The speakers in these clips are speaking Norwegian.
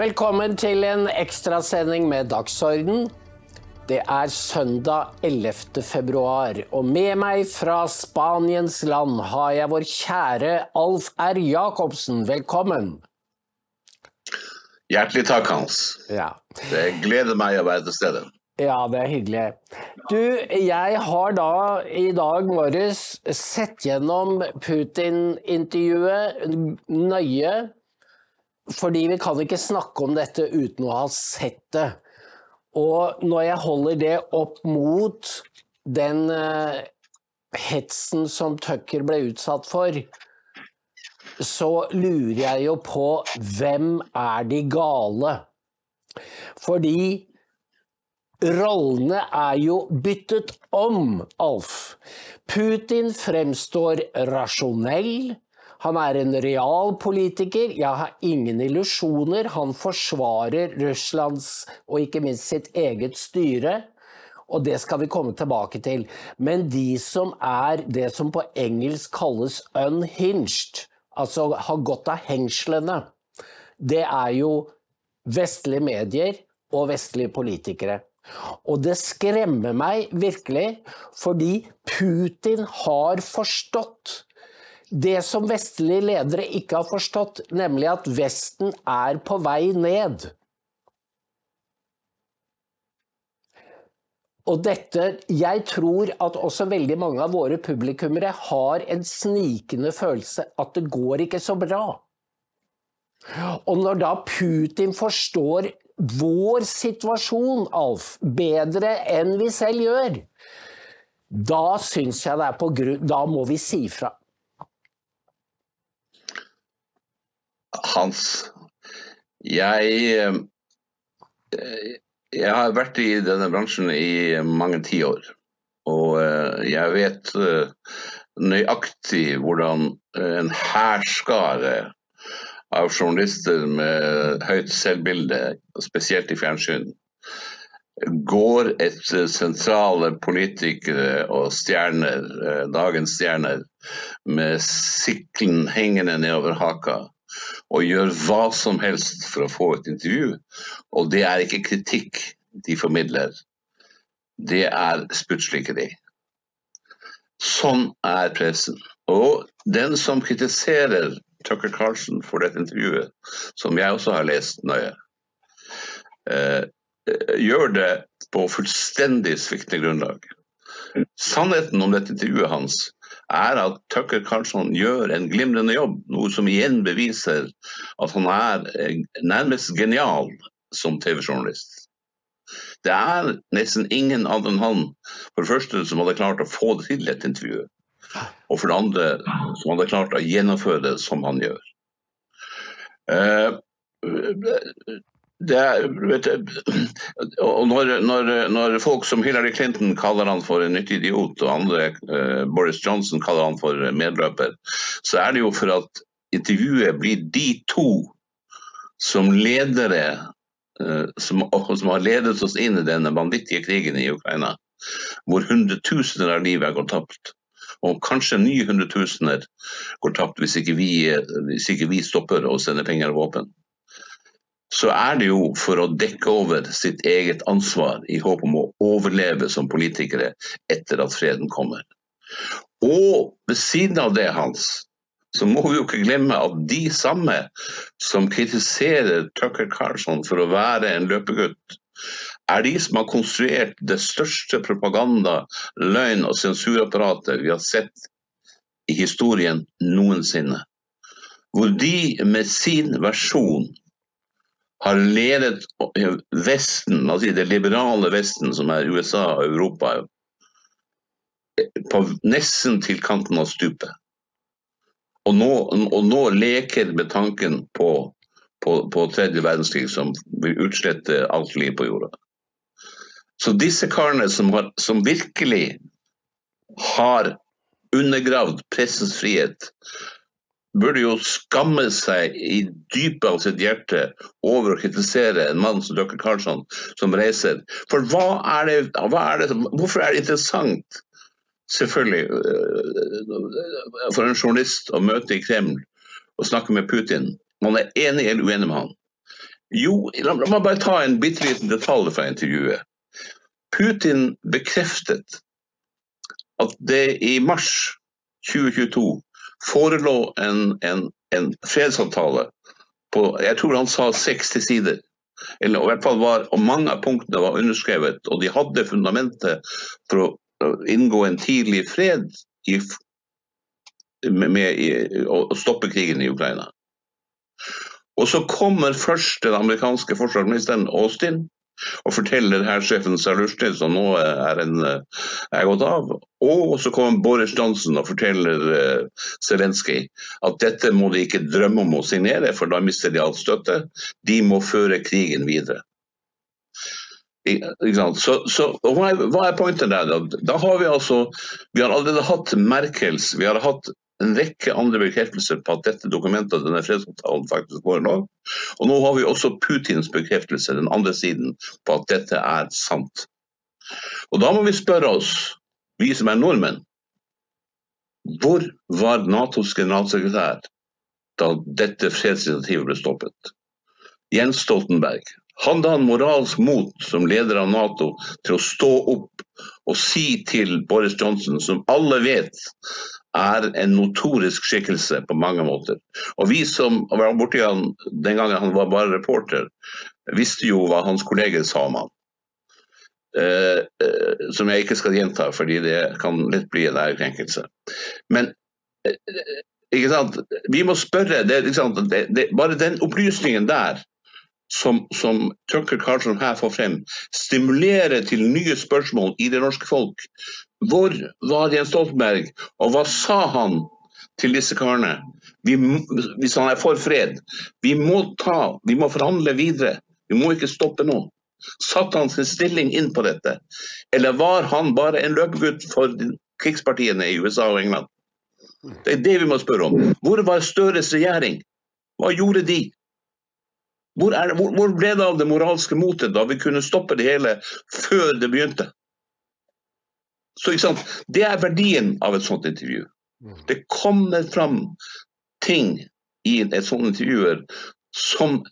Velkommen til en ekstrasending med Dagsorden. Det er søndag 11. februar, og med meg fra Spaniens land har jeg vår kjære Alf R. Jacobsen. Velkommen. Hjertelig takk, Hans. Ja. Det gleder meg å være til stede. Ja, det er hyggelig. Du, jeg har da i dag morges sett gjennom Putin-intervjuet nøye. Fordi vi kan ikke snakke om dette uten å ha sett det. Og når jeg holder det opp mot den uh, hetsen som Tucker ble utsatt for, så lurer jeg jo på hvem er de gale? Fordi rollene er jo byttet om, Alf. Putin fremstår rasjonell. Han er en realpolitiker. Jeg har ingen illusjoner. Han forsvarer Russlands og ikke minst sitt eget styre. Og det skal vi komme tilbake til. Men de som er det som på engelsk kalles unhinged, altså har gått av hengslene, det er jo vestlige medier og vestlige politikere. Og det skremmer meg virkelig, fordi Putin har forstått det som vestlige ledere ikke har forstått, nemlig at Vesten er på vei ned. Og dette Jeg tror at også veldig mange av våre publikummere har en snikende følelse at det går ikke så bra. Og når da Putin forstår vår situasjon, Alf, bedre enn vi selv gjør, da syns jeg det er på grunn Da må vi si fra. Hans, jeg Jeg har vært i denne bransjen i mange tiår. Og jeg vet nøyaktig hvordan en hærskare av journalister med høyt selvbilde, spesielt i fjernsyn, går etter sentrale politikere og stjerner, dagens stjerner, med sikkelen hengende nedover haka og gjør hva som helst for å få et intervju. Og det er ikke kritikk de formidler, det er spyttslikkeri. Sånn er pressen. Og den som kritiserer Tucker Carlson for dette intervjuet, som jeg også har lest nøye, eh, gjør det på fullstendig sviktende grunnlag. Sannheten om dette intervjuet hans er at Tucker Carlson gjør en glimrende jobb, noe som igjen beviser at han er nærmest genial som TV-journalist. Det er nesten ingen andre enn han for det første som hadde klart å få det til et intervju. Og for det andre som hadde klart å gjennomføre det som han gjør. Det er, og når, når, når, folk som Hillary Clinton kaller han for en nyttig idiot, og andre, eh, Boris Johnson kaller han for medløper, så er det jo for at intervjuet blir de to som ledere eh, som, som, har ledet oss inn i denne bandittige krigen i Ukraina, hvor hundretusener av liv er gått tapt. Og kanskje nye hundretusener går tapt hvis ikke, vi, hvis ikke vi stopper å sende penger og våpen så er det jo for å dekke over sitt eget ansvar i håp om å overleve som politikere etter at freden kommer. Og ved siden av det, Hans, så må vi jo ikke glemme at de samme som kritiserer Tucker Carlson for å være en løpegutt, er de som har konstruert det største propaganda-, løgn- og sensurapparatet vi har sett i historien noensinne. Hvor de med sin versjon har ledet Vesten, altså det liberale Vesten, som er USA og Europa, på nesten til kanten av stupet. Og nå, og nå leker med tanken på, på, på, tredje verdenskrig som vil utslette alt liv på jorda. Så disse karene som, har, som virkelig har undergravd pressens frihet, burde jo skamme seg i dypet av sitt hjerte over å kritisere en mann som Dr. Karlsson, som reiser. For hva er det, hva er det, hvorfor er det interessant, selvfølgelig, øh, for en journalist å møte i Kreml og snakke med Putin? Man er enig eller uenig med han. Jo, la, la meg bare ta en bitte liten detalj fra intervjuet. Putin bekreftet at det i mars 2022 forelå en, en, en fredsavtale på jeg tror han sa 60 sider. Eller i hvert fall var, og Mange av punktene var underskrevet, og de hadde fundamentet for å inngå en tidlig fred i, med, med i, og stoppe krigen i Ukraina. Og så kommer først den amerikanske forsvarsministeren Austin og forteller hærsjefen Salushny, som nå er, en, er gått av. Og så kommer Boris Johnson og forteller uh, Zelenskyj at dette må de ikke drømme om å signere, for da mister de all støtte. De må føre krigen videre. Så, så hva, er, hva er pointet der? Da? da har vi altså Vi har allerede hatt Merkels, vi har hatt en rekke andre bekreftelser på at dette dokumentet denne fredsavtalen faktisk forelå. Og nå har vi også Putins bekreftelse, den andre siden, på at dette er sant. Og da må vi spørre oss, vi som er nordmenn, hvor var Natos generalsekretær da dette fredsinitiativet ble stoppet? Jens Stoltenberg. Hadde han moralsk mot som leder av Nato til å stå opp og si til Boris Johnson, som alle vet er en notorisk skikkelse på mange måter. Og vi som var borti han den gangen han var bare reporter, visste jo hva hans kolleger sa om han. Eh, eh, som jeg ikke skal gjenta, fordi det kan lett bli en ærekrenkelse. Men eh, ikke sant? vi må spørre det, det, det, Bare den opplysningen der som, som Tucker Carlson her får frem, stimulerer til nye spørsmål i det norske folk. Hvor var Jens Stoltenberg, og hva sa han til disse karene? Vi, hvis han er for fred. Vi må ta, vi må forhandle videre. Vi må ikke stoppe nå. Satte han sin stilling inn på dette? Eller var han bare en løpegutt for krigspartiene i USA og England? Det er det vi må spørre om. Hvor var Støres regjering? Hva gjorde de? Hvor, det, hvor, hvor, ble det av det moralske motet da vi kunne stoppe det hele før det begynte? Så Det er verdien av et sånt intervju. Mm. Det kommer fram ting i et sånt intervjuer som,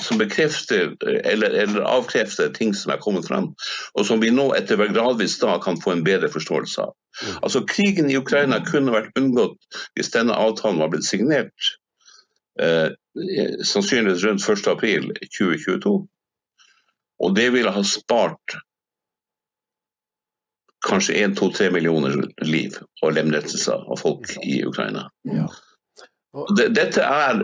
som bekrefter eller, eller, avkrefter ting som er kommet fram, og som vi nå etter hvert gradvis da kan få en bedre forståelse av. Mm. Altså Krigen i Ukraina kunne vært unngått hvis denne avtalen var blitt signert eh, sannsynligvis rundt 1.4.2022. Og det ville ha spart kanskje 1-2-3 millioner liv og lemlestelser av folk i Ukraina. Ja. Dette er,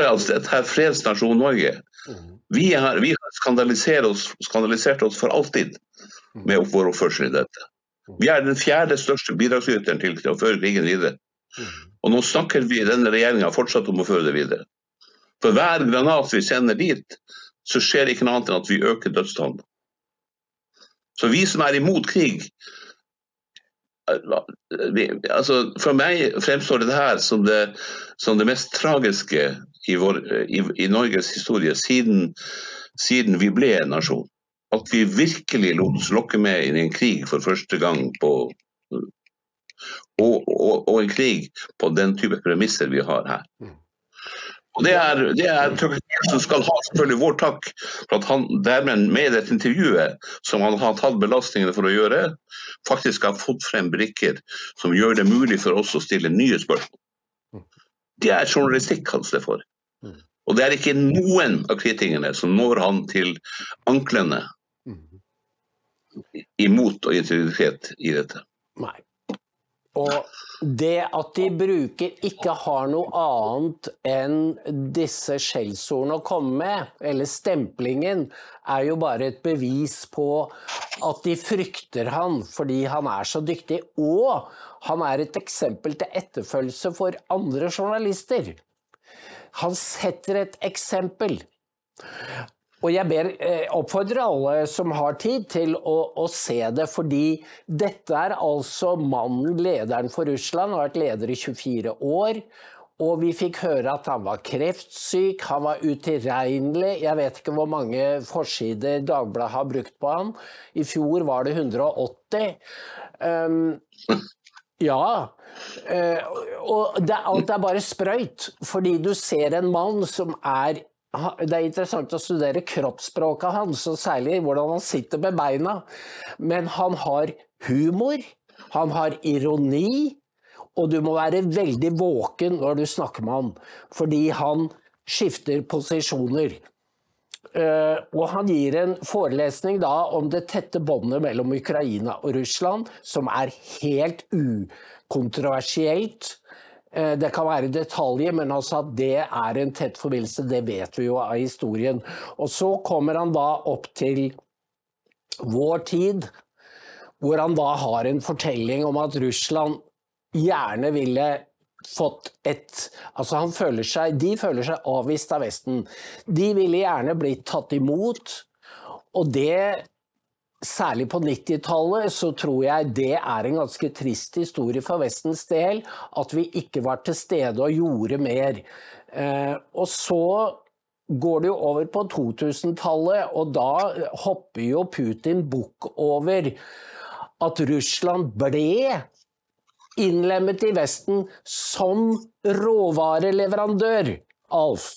altså, dette er fredsnasjon Norge. Mm. Vi, er, vi har skandalisert oss, skandalisert oss, for alltid mm. med vår oppførsel i dette. Mm. Vi er den fjerde største bidragsyteren til å føre krigen videre. Og nå snakker vi denne regjeringa fortsatt om å føre det videre. For hver granat vi sender dit, så skjer ikke noe annet enn at vi øker dødstallene. Så vi som er imot krig altså For meg fremstår det her som det, som det mest tragiske i, vår, i, i Norges historie siden, siden, vi ble en nasjon. At vi virkelig lot oss lokke med i en krig for første gang på og, og, og, en krig på den type premisser vi har her. Mm. Og Det er, det er som skal ha selvfølgelig vår takk for at han dermed med dette intervjuet, som han har tatt belastningene for å gjøre, faktisk har fått frem brikker som gjør det mulig for oss å stille nye spørsmål. Det er journalistikk han det for. Og det er ikke noen av kritikerne som når han til anklene imot og integritet i dette. Nei. Og det at de bruker ikke har noe annet enn disse skjellsordene å komme med, eller stemplingen, er jo bare et bevis på at de frykter han fordi han er så dyktig. Og han er et eksempel til etterfølgelse for andre journalister. Han setter et eksempel. Og jeg ber, eh, oppfordrer alle som har tid til å, å, se det, fordi dette er altså mannen, lederen for Russland, har vært leder i 24 år. Og vi fikk høre at han var kreftsyk, han var utilregnelig. Jeg vet ikke hvor mange forsider Dagbladet har brukt på han. I fjor var det 180. Um, ja. Uh, og det, alt er bare sprøyt, fordi du ser en mann som er det er interessant å studere kroppsspråket hans, og særlig hvordan han sitter med beina. Men han har humor, han har ironi, og du må være veldig våken når du snakker med han, fordi han skifter posisjoner. Uh, og han gir en forelesning da om det tette båndet mellom Ukraina og Russland, som er helt ukontroversielt. Uh, det kan være detaljer, men altså at det er en tett forbindelse, det vet vi jo av historien. Og så kommer han da opp til vår tid, hvor han da har en fortelling om at Russland gjerne ville fått et Altså, han føler seg De føler seg avvist av Vesten. De ville gjerne blitt tatt imot, og det Særlig på 90-tallet så tror jeg det er en ganske trist historie for Vestens del, at vi ikke var til stede og gjorde mer. Eh, og så går det jo over på 2000-tallet, og da hopper jo Putin bukk over at Russland ble innlemmet i Vesten som råvareleverandør, Alf.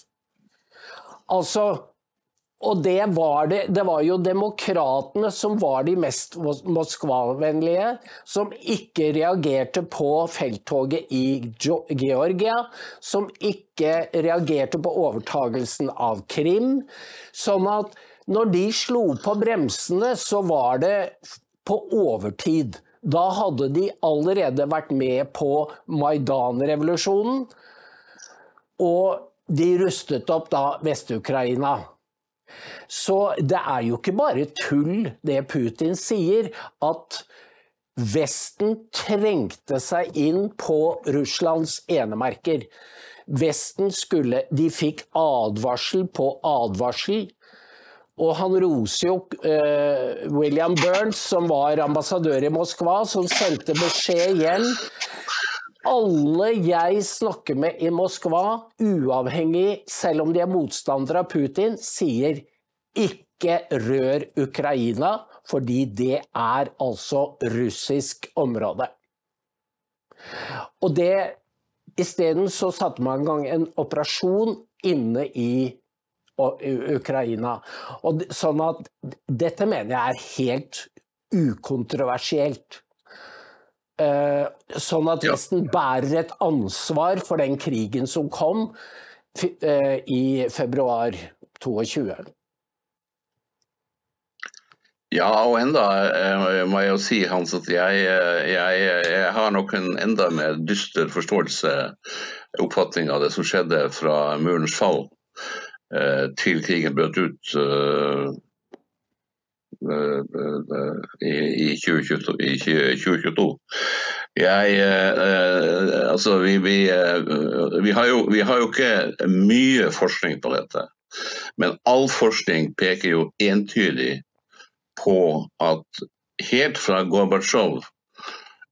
Altså og det var, det, det var jo demokratene som var de mest Moskva-vennlige, som ikke reagerte på felttoget i Georgia, som ikke reagerte på overtagelsen av Krim. Sånn at når de slo på bremsene, så var det på overtid. Da hadde de allerede vært med på Maidan-revolusjonen, og de rustet opp da Vest-Ukraina. Så det er jo ikke bare tull det Putin sier, at Vesten trengte seg inn på Russlands enemerker. Vesten skulle De fikk advarsel på advarsel og han roser jo uh, William Burns, som var ambassadør i Moskva, som sendte beskjed hjem. Alle jeg snakker med i Moskva, uavhengig, selv om de er motstandere av Putin, sier ikke rør Ukraina, fordi det er altså russisk område. Og det Isteden så satte man i gang en operasjon inne i Ukraina. Og sånn at dette mener jeg er helt ukontroversielt. Uh, sånn at Vesten bærer et ansvar for den krigen som kom uh, i februar 22. Ja, og enda uh, må jeg jo si Hans, at jeg, jeg, jeg har nok en enda mer dyster forståelse, oppfatning av det som skjedde fra murens fall. Eh, til krigen brøt ut eh, eh, i 2022. Jeg, altså, vi, vi, vi, har jo, vi har jo ikke mye forskning på dette. Men all forskning peker jo entydig på at helt fra Gorbatsjov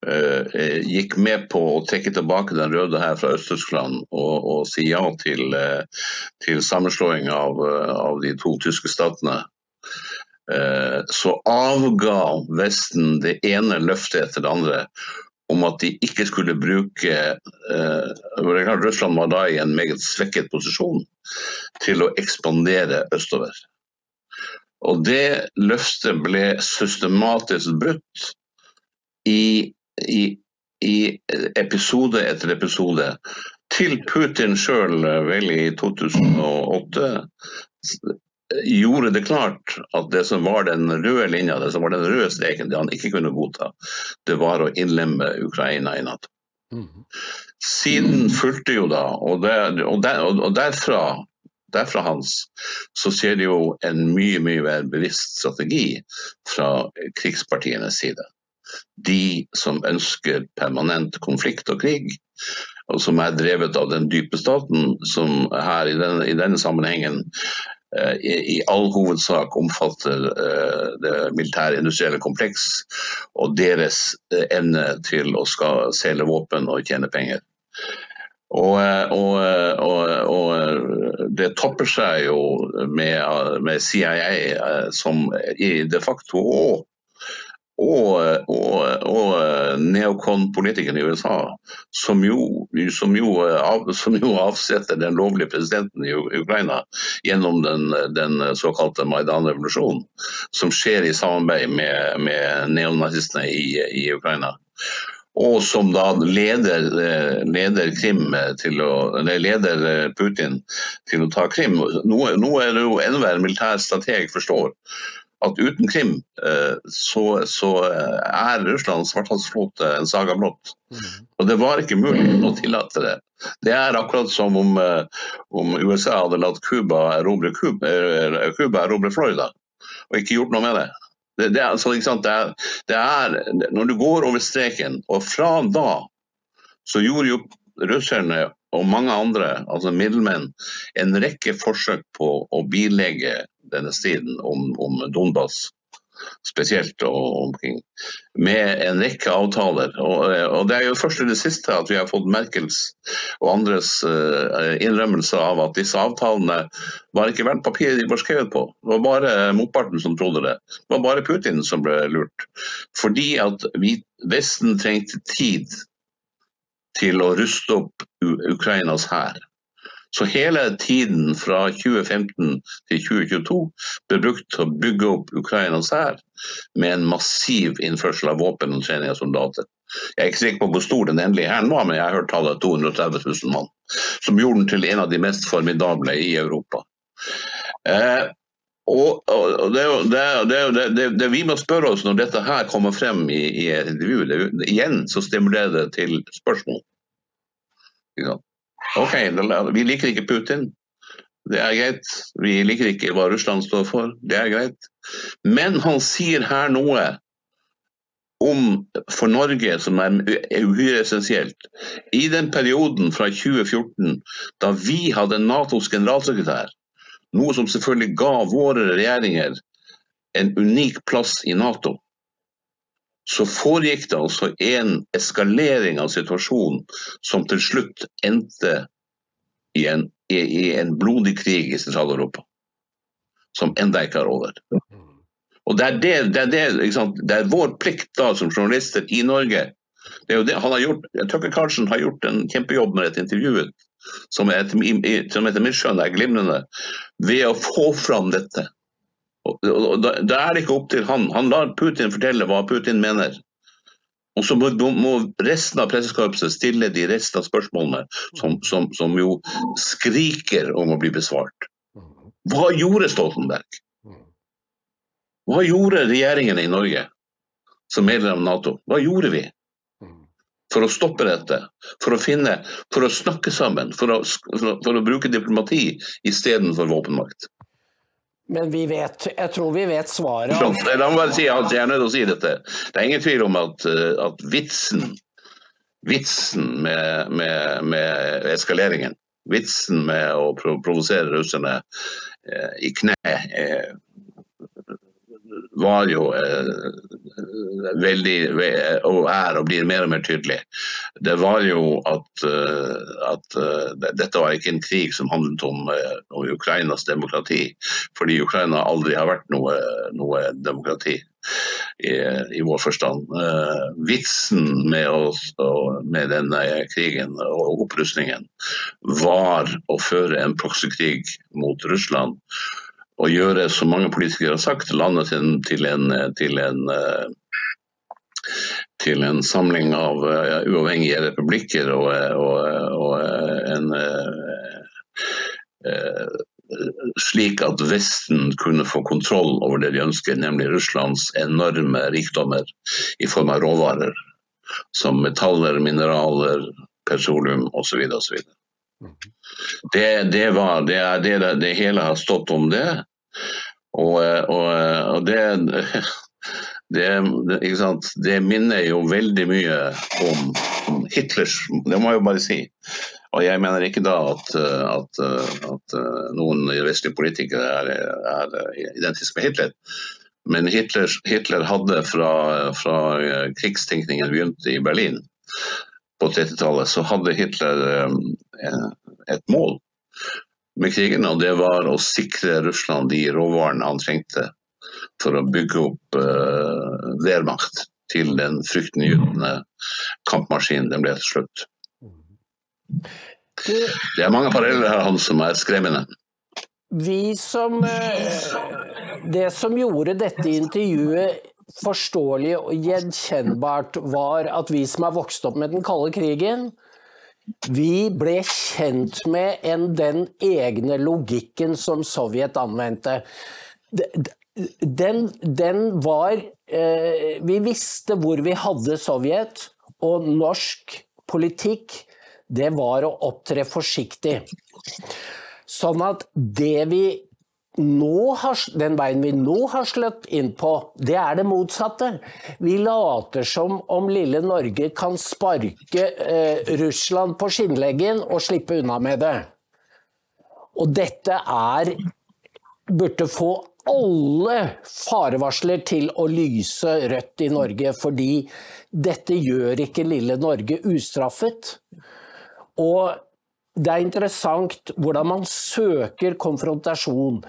Eh, eh, gikk med på å trekke tilbake den røde her fra Øst-Tyskland og, og, si ja til, eh, til sammenslåing av, av, de to tyske statene, så avga Vesten det ene løftet etter det andre om at de ikke skulle bruke Russland var da i en meget svekket posisjon til å ekspandere østover. Og det løftet ble systematisk brutt i i, i episode etter episode. Til Putin sjøl vel i 2008 gjorde det klart at det som var den røde linja, det som var den røde streken, det han ikke kunne godta, det var å innlemme Ukraina i Nato. Siden fulgte jo da, og, der, og, der, og derfra, derfra hans, så ser det jo en mye mye mer bevisst strategi fra krigspartienes side de som ønsker permanent konflikt og krig, og som er drevet av den dype staten, som her i denne, i denne sammenhengen i, i, all hovedsak omfatter eh, det militære-industrielle kompleks og deres eh, evne til å skal selge våpen og tjene penger. Og, eh, og, eh, og, og, det topper seg jo med, med CIA, eh, som de facto og og, og, og neokon-politikerne i USA, som jo, som, jo, av, som jo, avsetter den lovlige presidenten i Ukraina gjennom den, den såkalte Maidan-revolusjonen, som skjer i samarbeid med, med neonazistene i, i Ukraina og som da leder, eh, leder, å, leder eh, Putin til å ta Krim. Noe, nå er det jo enhver militær strateg forstår at uten Krim eh, så, så er Russlands svarthalsflåte en saga blått. Mm. Og det var ikke mulig å tillate det. Det er akkurat som om, om USA hadde latt Cuba erobre, Florida, og ikke gjort noe med det. Det, det, altså, det, er, det, er, Når du går over streken, og fra da så gjorde jo russerne og mange andre, altså middelmenn, en rekke forsøk på å bilegge denne striden om, om Donbas spesielt og omkring, med en rekke avtaler. Og, og, Det er jo først i det siste at vi har fått Merkels og andres innrømmelser av at disse avtalene var ikke verdt papiret de var skrevet på. Det var bare motparten som trodde det. Det var bare Putin som ble lurt. Fordi at vi, Vesten trengte tid til å ruste opp Ukrainas hær. Så hele tiden fra 2015 til 2022 ble brukt til å bygge opp Ukrainas hær med en massiv innførsel av våpen og trening av soldater. Jeg er ikke sikker på hvor stor den endelige hæren var, men jeg har hørt tallet 230 000 mann. Som gjorde den til en av de mest formidable i Europa. Eh, og, og det, det, det, det, vi må spørre oss når dette her kommer frem i, i et intervju, igjen så stimulerer det til spørsmål. OK, vi liker ikke Putin. Det er greit. Vi liker ikke hva Russland står for. Det er greit. Men han sier her noe om for Norge som er uhyre essensielt. I den perioden fra 2014 da vi hadde Natos generalsekretær, noe som selvfølgelig ga våre regjeringer en unik plass i Nato, så foregikk det altså en eskalering av situasjonen som til slutt endte i en, i, en blodig krig i Sentral-Europa. Som enda ikke er over. Og det er, det, det, er det, er vår plikt da som journalister i Norge det er jo det han har gjort, Tucker Carlsen har gjort en kjempejobb med dette intervjuet, som som etter mitt skjønn er glimrende, ved å få fram dette. Og, da, er det ikke opp til han. Han lar Putin fortelle hva Putin mener. Og så må, må resten av pressekorpset stille de resten av spørsmålene som, som, som, jo skriker om å bli besvart. Hva gjorde Stoltenberg? Hva gjorde regjeringene i Norge som medlem av Nato? Hva gjorde vi for å stoppe dette? For å finne, for å snakke sammen, for å, for å, for å bruke diplomati istedenfor våpenmakt? Men vi vet, jeg tror vi vet svaret. La meg bare si, jeg er nødt til å si dette. Det er ingen tvil om at, eh, at vitsen, vitsen med, med, med, eskaleringen, vitsen med å provosere russerne eh, i kne, eh, var jo eh, veldig og er og blir mer og mer tydelig. Det var jo at, eh, at uh, dette var ikke en krig som handlet om, om, Ukrainas demokrati. Fordi Ukraina aldri har vært noe, noe demokrati. I, i, vår forstand. Uh, vitsen med, oss, med, denne krigen og opprustningen var å føre en proksekrig mot Russland å gjøre, som mange politikere har sagt, landet til, til, en, til, en, eh, til en samling av uh, uavhengige republikker og, og, og en slik at Vesten kunne få kontroll over det de ønsker, nemlig Russlands enorme rikdommer i form av råvarer. Som metaller, mineraler, petroleum osv. osv. Det, det, var, det er det, det hele har stått om det. Og, og, og det, det, det, minner jo veldig mye om, om, Hitlers Det må jeg jo bare si. Og jeg mener ikke da at, at, at noen vestlige politikere er, er identiske med Hitler. Men Hitler, Hitler hadde fra, fra krigstenkningen begynte i Berlin på 30-tallet, så hadde Hitler eh, et mål med krigen, og det var å sikre Russland de råvarene han trengte for å bygge opp uh, Wehrmacht til den fryktinngytende kampmaskinen den ble til slutt. Det er mange paralleller her Hans, som er skremmende. Vi som eh, Det som gjorde dette intervjuet forståelig og gjenkjennbart, var at vi som er vokst opp med den kalde krigen, vi ble kjent med en, den egne logikken som Sovjet anvendte. Den, den var eh, Vi visste hvor vi hadde Sovjet, og norsk politikk, det var å opptre forsiktig. Sånn at det vi har, den veien vi nå har slått inn på, det er det motsatte. Vi later som om lille Norge kan sparke eh, Russland på skinnleggen og slippe unna med det. Og dette er burde få alle farevarsler til å lyse rødt i Norge, fordi dette gjør ikke lille Norge ustraffet. Og det er interessant hvordan man søker konfrontasjon.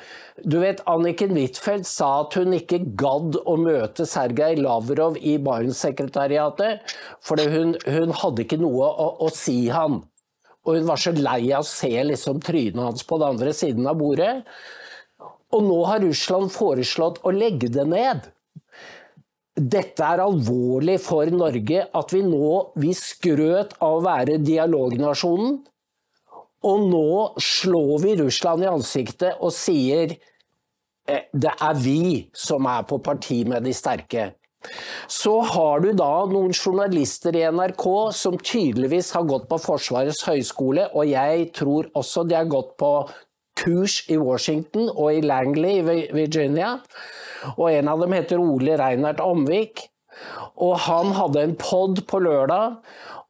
Du vet, Anniken Huitfeldt sa at hun ikke gadd å møte Sergej Lavrov i Barentssekretariatet, for hun, hun, hadde ikke noe å, å, si han. Og hun var så lei av å se liksom trynet hans på den andre siden av bordet. Og nå har Russland foreslått å legge det ned. Dette er alvorlig for Norge, at vi nå vi skrøt av å være dialognasjonen. Og nå slår vi Russland i ansiktet og sier eh, det er vi som er på parti med de sterke. Så har du da noen journalister i NRK som tydeligvis har gått på Forsvarets høgskole, og jeg tror også de har gått på kurs i Washington og i Langley i Virginia. Og en av dem heter Ole Reinert Omvik. Og han hadde en pod på lørdag,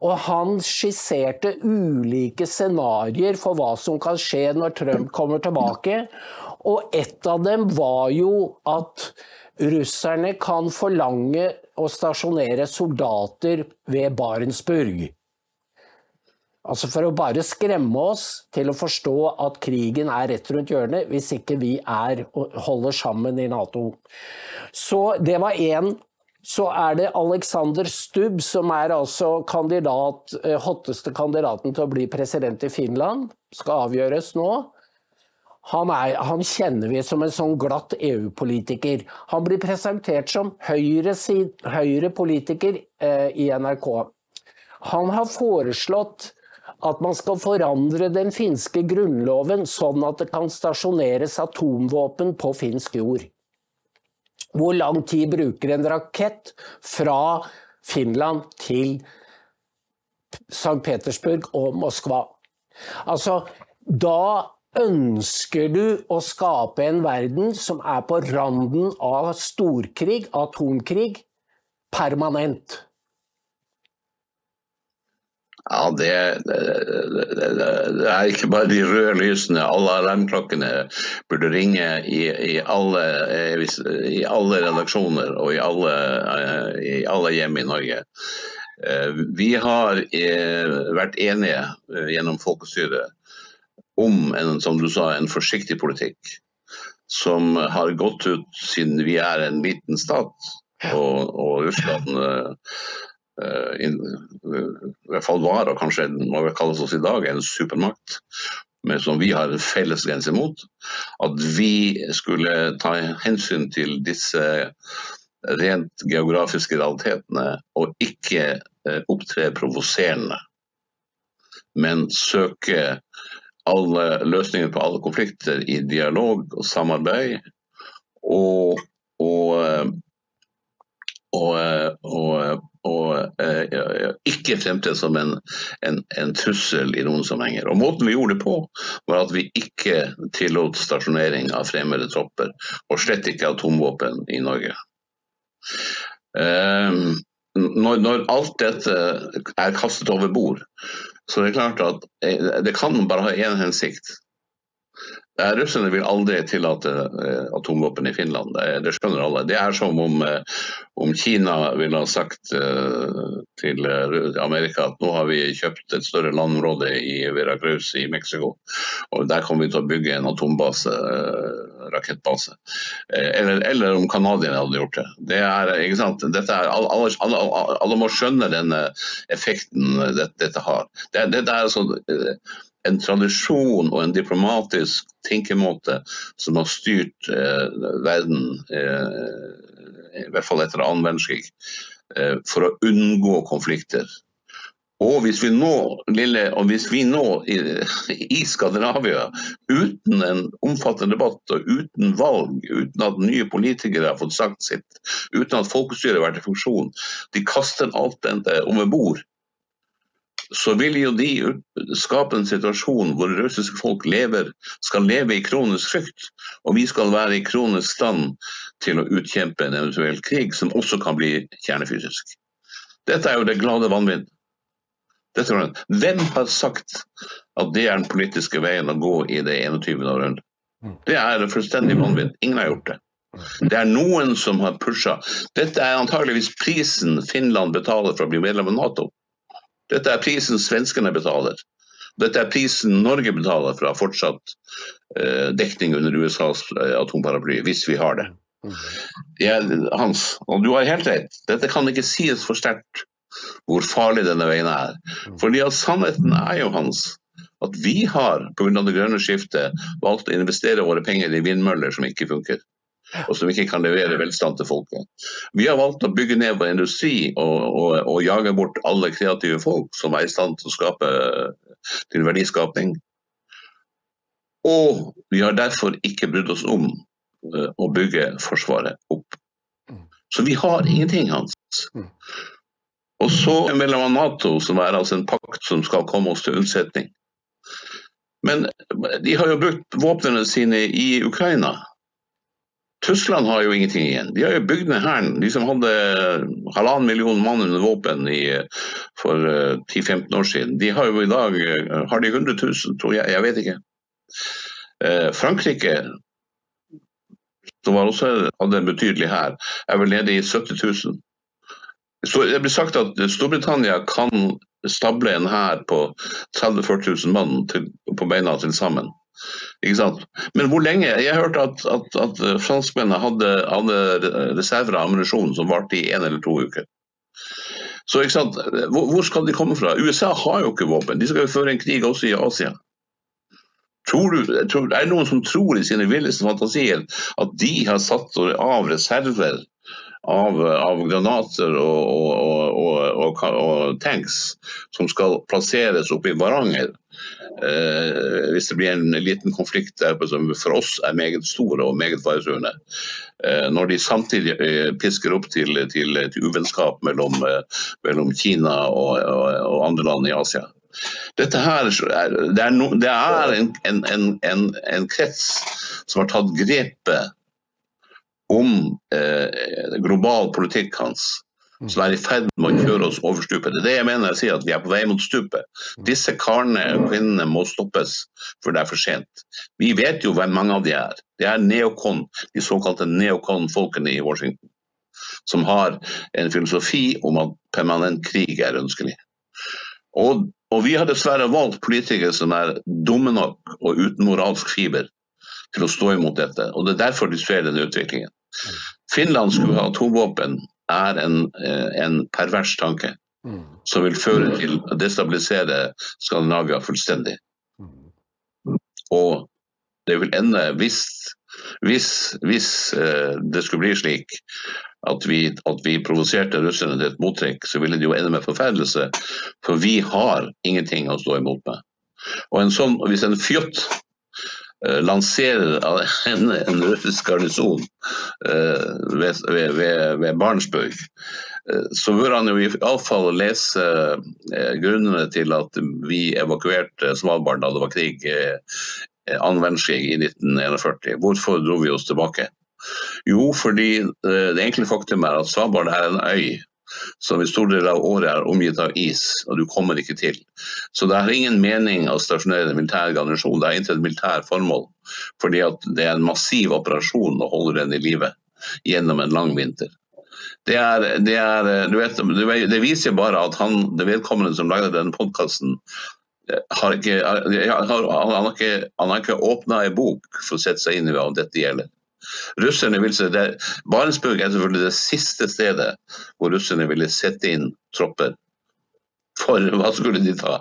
og han skisserte ulike scenarioer for hva som kan skje når Trump kommer tilbake. Og et av dem var jo at russerne kan forlange å stasjonere soldater ved Barentsburg. Altså For å bare skremme oss til å forstå at krigen er rett rundt hjørnet, hvis ikke vi er og holder sammen i Nato. Så det var én så er det Alexander Stubb som er altså kandidat, eh, hotteste kandidaten til å bli president i Finland. Skal avgjøres nå. Han, er, han kjenner vi som en sånn glatt EU-politiker. Han blir presentert som høyre-politiker eh, i NRK. Han har foreslått at man skal forandre den finske grunnloven sånn at det kan stasjoneres atomvåpen på finsk jord. Hvor lang tid bruker en rakett fra Finland til St. Petersburg og Moskva? Altså, da ønsker du å skape en verden som er på randen av storkrig, atomkrig, permanent. Ja, det, det, det, det, er ikke bare de røde lysene. Alle alarmklokkene burde ringe i, i, alle, i alle, redaksjoner og i alle, i alle, hjem i Norge. Eh, vi har eh, vært enige eh, gjennom folkestyret om en, som du sa, en forsiktig politikk. Som har gått ut siden vi er en liten stat og, og Russland Eh, i hvert fall var, og kanskje må vi kalles oss i dag, en supermakt men som vi har en felles grense mot, at vi skulle ta hensyn til disse rent geografiske realitetene og ikke eh, opptre provoserende, men søke alle løsninger på alle konflikter i dialog og samarbeid. Og, og, eh, og, og og eh, ikke fremtre som en, en, en, trussel i noen sammenhenger. Og Måten vi gjorde det på, var at vi ikke tillot stasjonering av fremmede tropper, og slett ikke atomvåpen i Norge. Eh, når, når, alt dette er kastet over bord, så det er klart at eh, det kan bare ha én hensikt. Russerne vil aldri tillate eh, atomvåpen i Finland, det, skjønner alle. Det er som om, eh, om Kina ville ha sagt uh, til Amerika at nå har vi kjøpt et større landområde i Veracruz i Mexico, og der kommer vi til å bygge en atombase. Rakettbase. Eller, eller om canadierne hadde gjort det. det er? Dette er, alle, alle, alle, må skjønne denne effekten dette, dette har. Det, det er altså en tradisjon og en diplomatisk tenkemåte som har styrt eh, verden, eh, i hvert fall etter annen verdenskrig, eh, for å unngå konflikter. Og hvis vi nå, lille, og hvis vi nå i, i, Skandinavia, uten en omfattende debatt og uten valg, uten at nye politikere har fått sagt sitt, uten at folkestyret har vært i funksjon, de kaster alt dette over bord, så vil jo de skape en situasjon hvor russiske folk lever, skal leve i kronisk frykt. Og vi skal være i kronisk stand til å utkjempe en eventuell krig som også kan bli kjernefysisk. Dette er jo det glade vanvidd. Hvem har sagt at det er den politiske veien å gå i det 21. århundre? Det er fullstendig vanvidd. Ingen har gjort det. Det er noen som har pusha. Dette er antageligvis prisen Finland betaler for å bli medlem av Nato. Dette er prisen svenskene betaler. Dette er prisen Norge betaler ha fortsatt eh, dekning under USAs eh, atomparaply, hvis vi har det. Ja, Hans, og du har helt rett, dette kan ikke sies for sterkt hvor farlig denne veien er. Fordi at Sannheten er jo hans at vi har pga. det grønne skiftet valgt å investere våre penger i vindmøller som ikke funker og som ikke kan levere velstand til folket. Vi har valgt å bygge ned vår industri og, og, og, jage bort alle kreative folk som er i stand til å skape til verdiskapning. Og vi har derfor ikke brydd oss om uh, å bygge Forsvaret opp. Så vi har ingenting, Hans. Og så mellom Nato, som er altså en pakt som skal komme oss til unnsetning. Men de har jo brukt våpnene sine i Ukraina. Tyskland har jo ingenting igjen. De har jo bygd ned hæren. De som hadde halvannen million mann under våpen i, for 10-15 eh, år siden, de har jo i dag eh, har de 100 000, tror jeg. Jeg vet ikke. Eh, Frankrike, som også hadde en betydelig hær, er vel nede i 70 000. Så det blir sagt at Storbritannia kan stable en hær på 30 000-40 000 mann til, på beina til sammen. Men hvor lenge? Jeg hørte at, at, at franskmennene hadde, hadde reserver av ammunisjon som varte i én eller to uker. Så hvor, hvor, skal de komme fra? USA har jo ikke våpen. De skal jo føre en krig også i Asia. Tror du, tror, er det noen som tror i sine villeste fantasier at de har satt av reserver av, av granater og, og, og, og, tanks som skal plasseres oppe i Varanger Eh, hvis det blir en liten konflikt der som for oss er meget stor og meget faretruende. Eh, når de samtidig eh, pisker opp til, til, til uvennskap mellom, mellom Kina og, og, og, andre land i Asia. Dette her, Det er, no, det er en, en, en, en, krets som har tatt grepet om eh, global politikk hans som er i ferd med å kjøre oss over stupet. Det er det jeg mener jeg sier, at vi er på vei mot stupet. Disse karene og kvinnene må stoppes før det er for sent. Vi vet jo hvem mange av de er. Det er neokon, de såkalte neokon-folkene i Washington. Som har en filosofi om at permanent krig er ønskelig. Og, og vi har dessverre valgt politikere som er dumme nok og uten moralsk fiber til å stå imot dette. Og Det er derfor de ser denne utviklingen. Finland skulle ha atomvåpen er en, eh, en pervers tanke. Mm. Som vil føre til å destabilisere Skandinavia fullstendig. Mm. Og det vil ende, hvis, hvis, hvis uh, det skulle bli slik at vi, at vi provoserte russerne til et mottrekk, så ville det jo ende med forferdelse. For vi har ingenting å stå imot med. Og en sånn, Hvis en fjott Eh, lanserer en, en russisk garnison uh, ved, ved, ved Barentsburg, uh, så bør han jo iallfall lese grunnene til at vi evakuerte Svalbard da det var krig, annen verdenskrig i 1941. Hvorfor dro vi oss tilbake? Jo, fordi det enkle faktum er at Svalbard er en øy som i stor del av året er omgitt av is, og du kommer ikke til. Så det har ingen mening å stasjonere en militær garnisjon. det er ikke et militært formål. Fordi det er en massiv operasjon å holde den i live gjennom en lang vinter. Det, er, det, er, vet, det viser bare at han, det vedkommende som lagde denne podkasten, har ikke, har ikke, han har ikke åpna ei bok for å sette seg inn i hva dette gjelder. Russerne vil se det, Barentsburg er selvfølgelig det siste stedet hvor russerne ville sette inn tropper. For hva skulle de ta?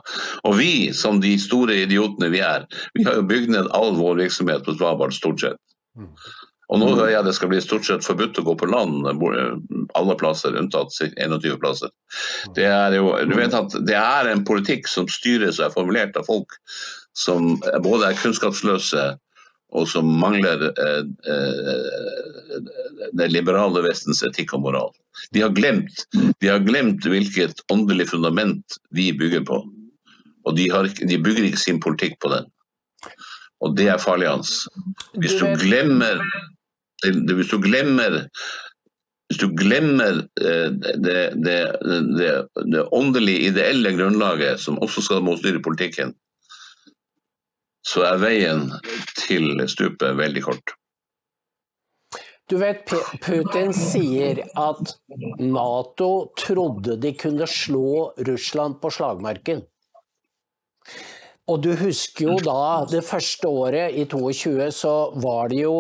Og vi, som de store idiotene vi er, vi har jo bygd ned all vår virksomhet på Svalbard, stort sett. Mm. Og nå hører jeg det skal bli stort sett forbudt å gå på land alle plasser, unntatt 21 plasser. Det er jo, du vet at det er en politikk som styres og er formulert av folk som både er kunnskapsløse og som mangler eh, eh, det liberale Vestens etikk og moral. De har, glemt, de har glemt hvilket åndelig fundament vi bygger på. Og de, har, de bygger ikke sin politikk på den. Og det er farlig hans. Hvis du glemmer hvis du glemmer hvis du glemmer eh, det, det, det, det åndelige, ideelle grunnlaget som også skal motstyre politikken, så er veien til stupet veldig kort. Du vet, Putin sier at Nato trodde de kunne slå Russland på slagmarken. Og du husker jo da det første året, i 22, så var det jo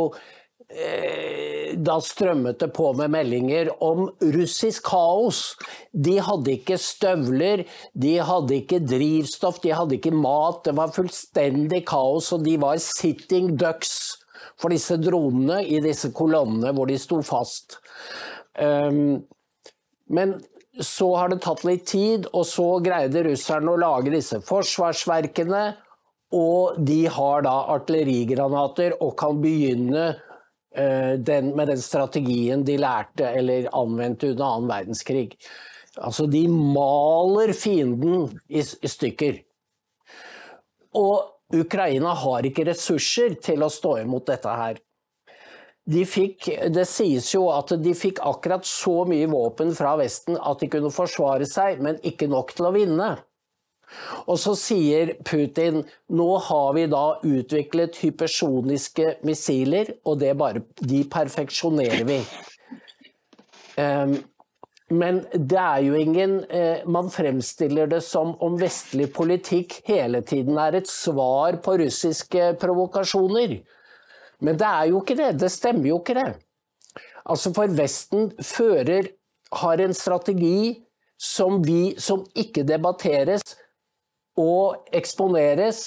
da strømmet det på med meldinger om russisk kaos. De hadde ikke støvler, de hadde ikke drivstoff, de hadde ikke mat. Det var fullstendig kaos, og de var sitting ducks for disse dronene i disse kolonnene hvor de sto fast. Um, men så har det tatt litt tid, og så greide russerne å lage disse forsvarsverkene. Og de har da artillerigranater og kan begynne Eh, den, med den strategien de lærte eller anvendte under annen verdenskrig. Altså, de maler fienden i, i stykker. Og Ukraina har ikke ressurser til å stå imot dette her. De fikk, det sies jo at de fikk akkurat så mye våpen fra Vesten at de kunne forsvare seg, men ikke nok til å vinne. Og så sier Putin nå har vi da utviklet hypersoniske missiler, og det bare, de perfeksjonerer vi. Um, men det er jo ingen eh, Man fremstiller det som om vestlig politikk hele tiden er et svar på russiske provokasjoner. Men det er jo ikke det. Det stemmer jo ikke det. Altså For Vesten fører har en strategi som, vi, som ikke debatteres, og eksponeres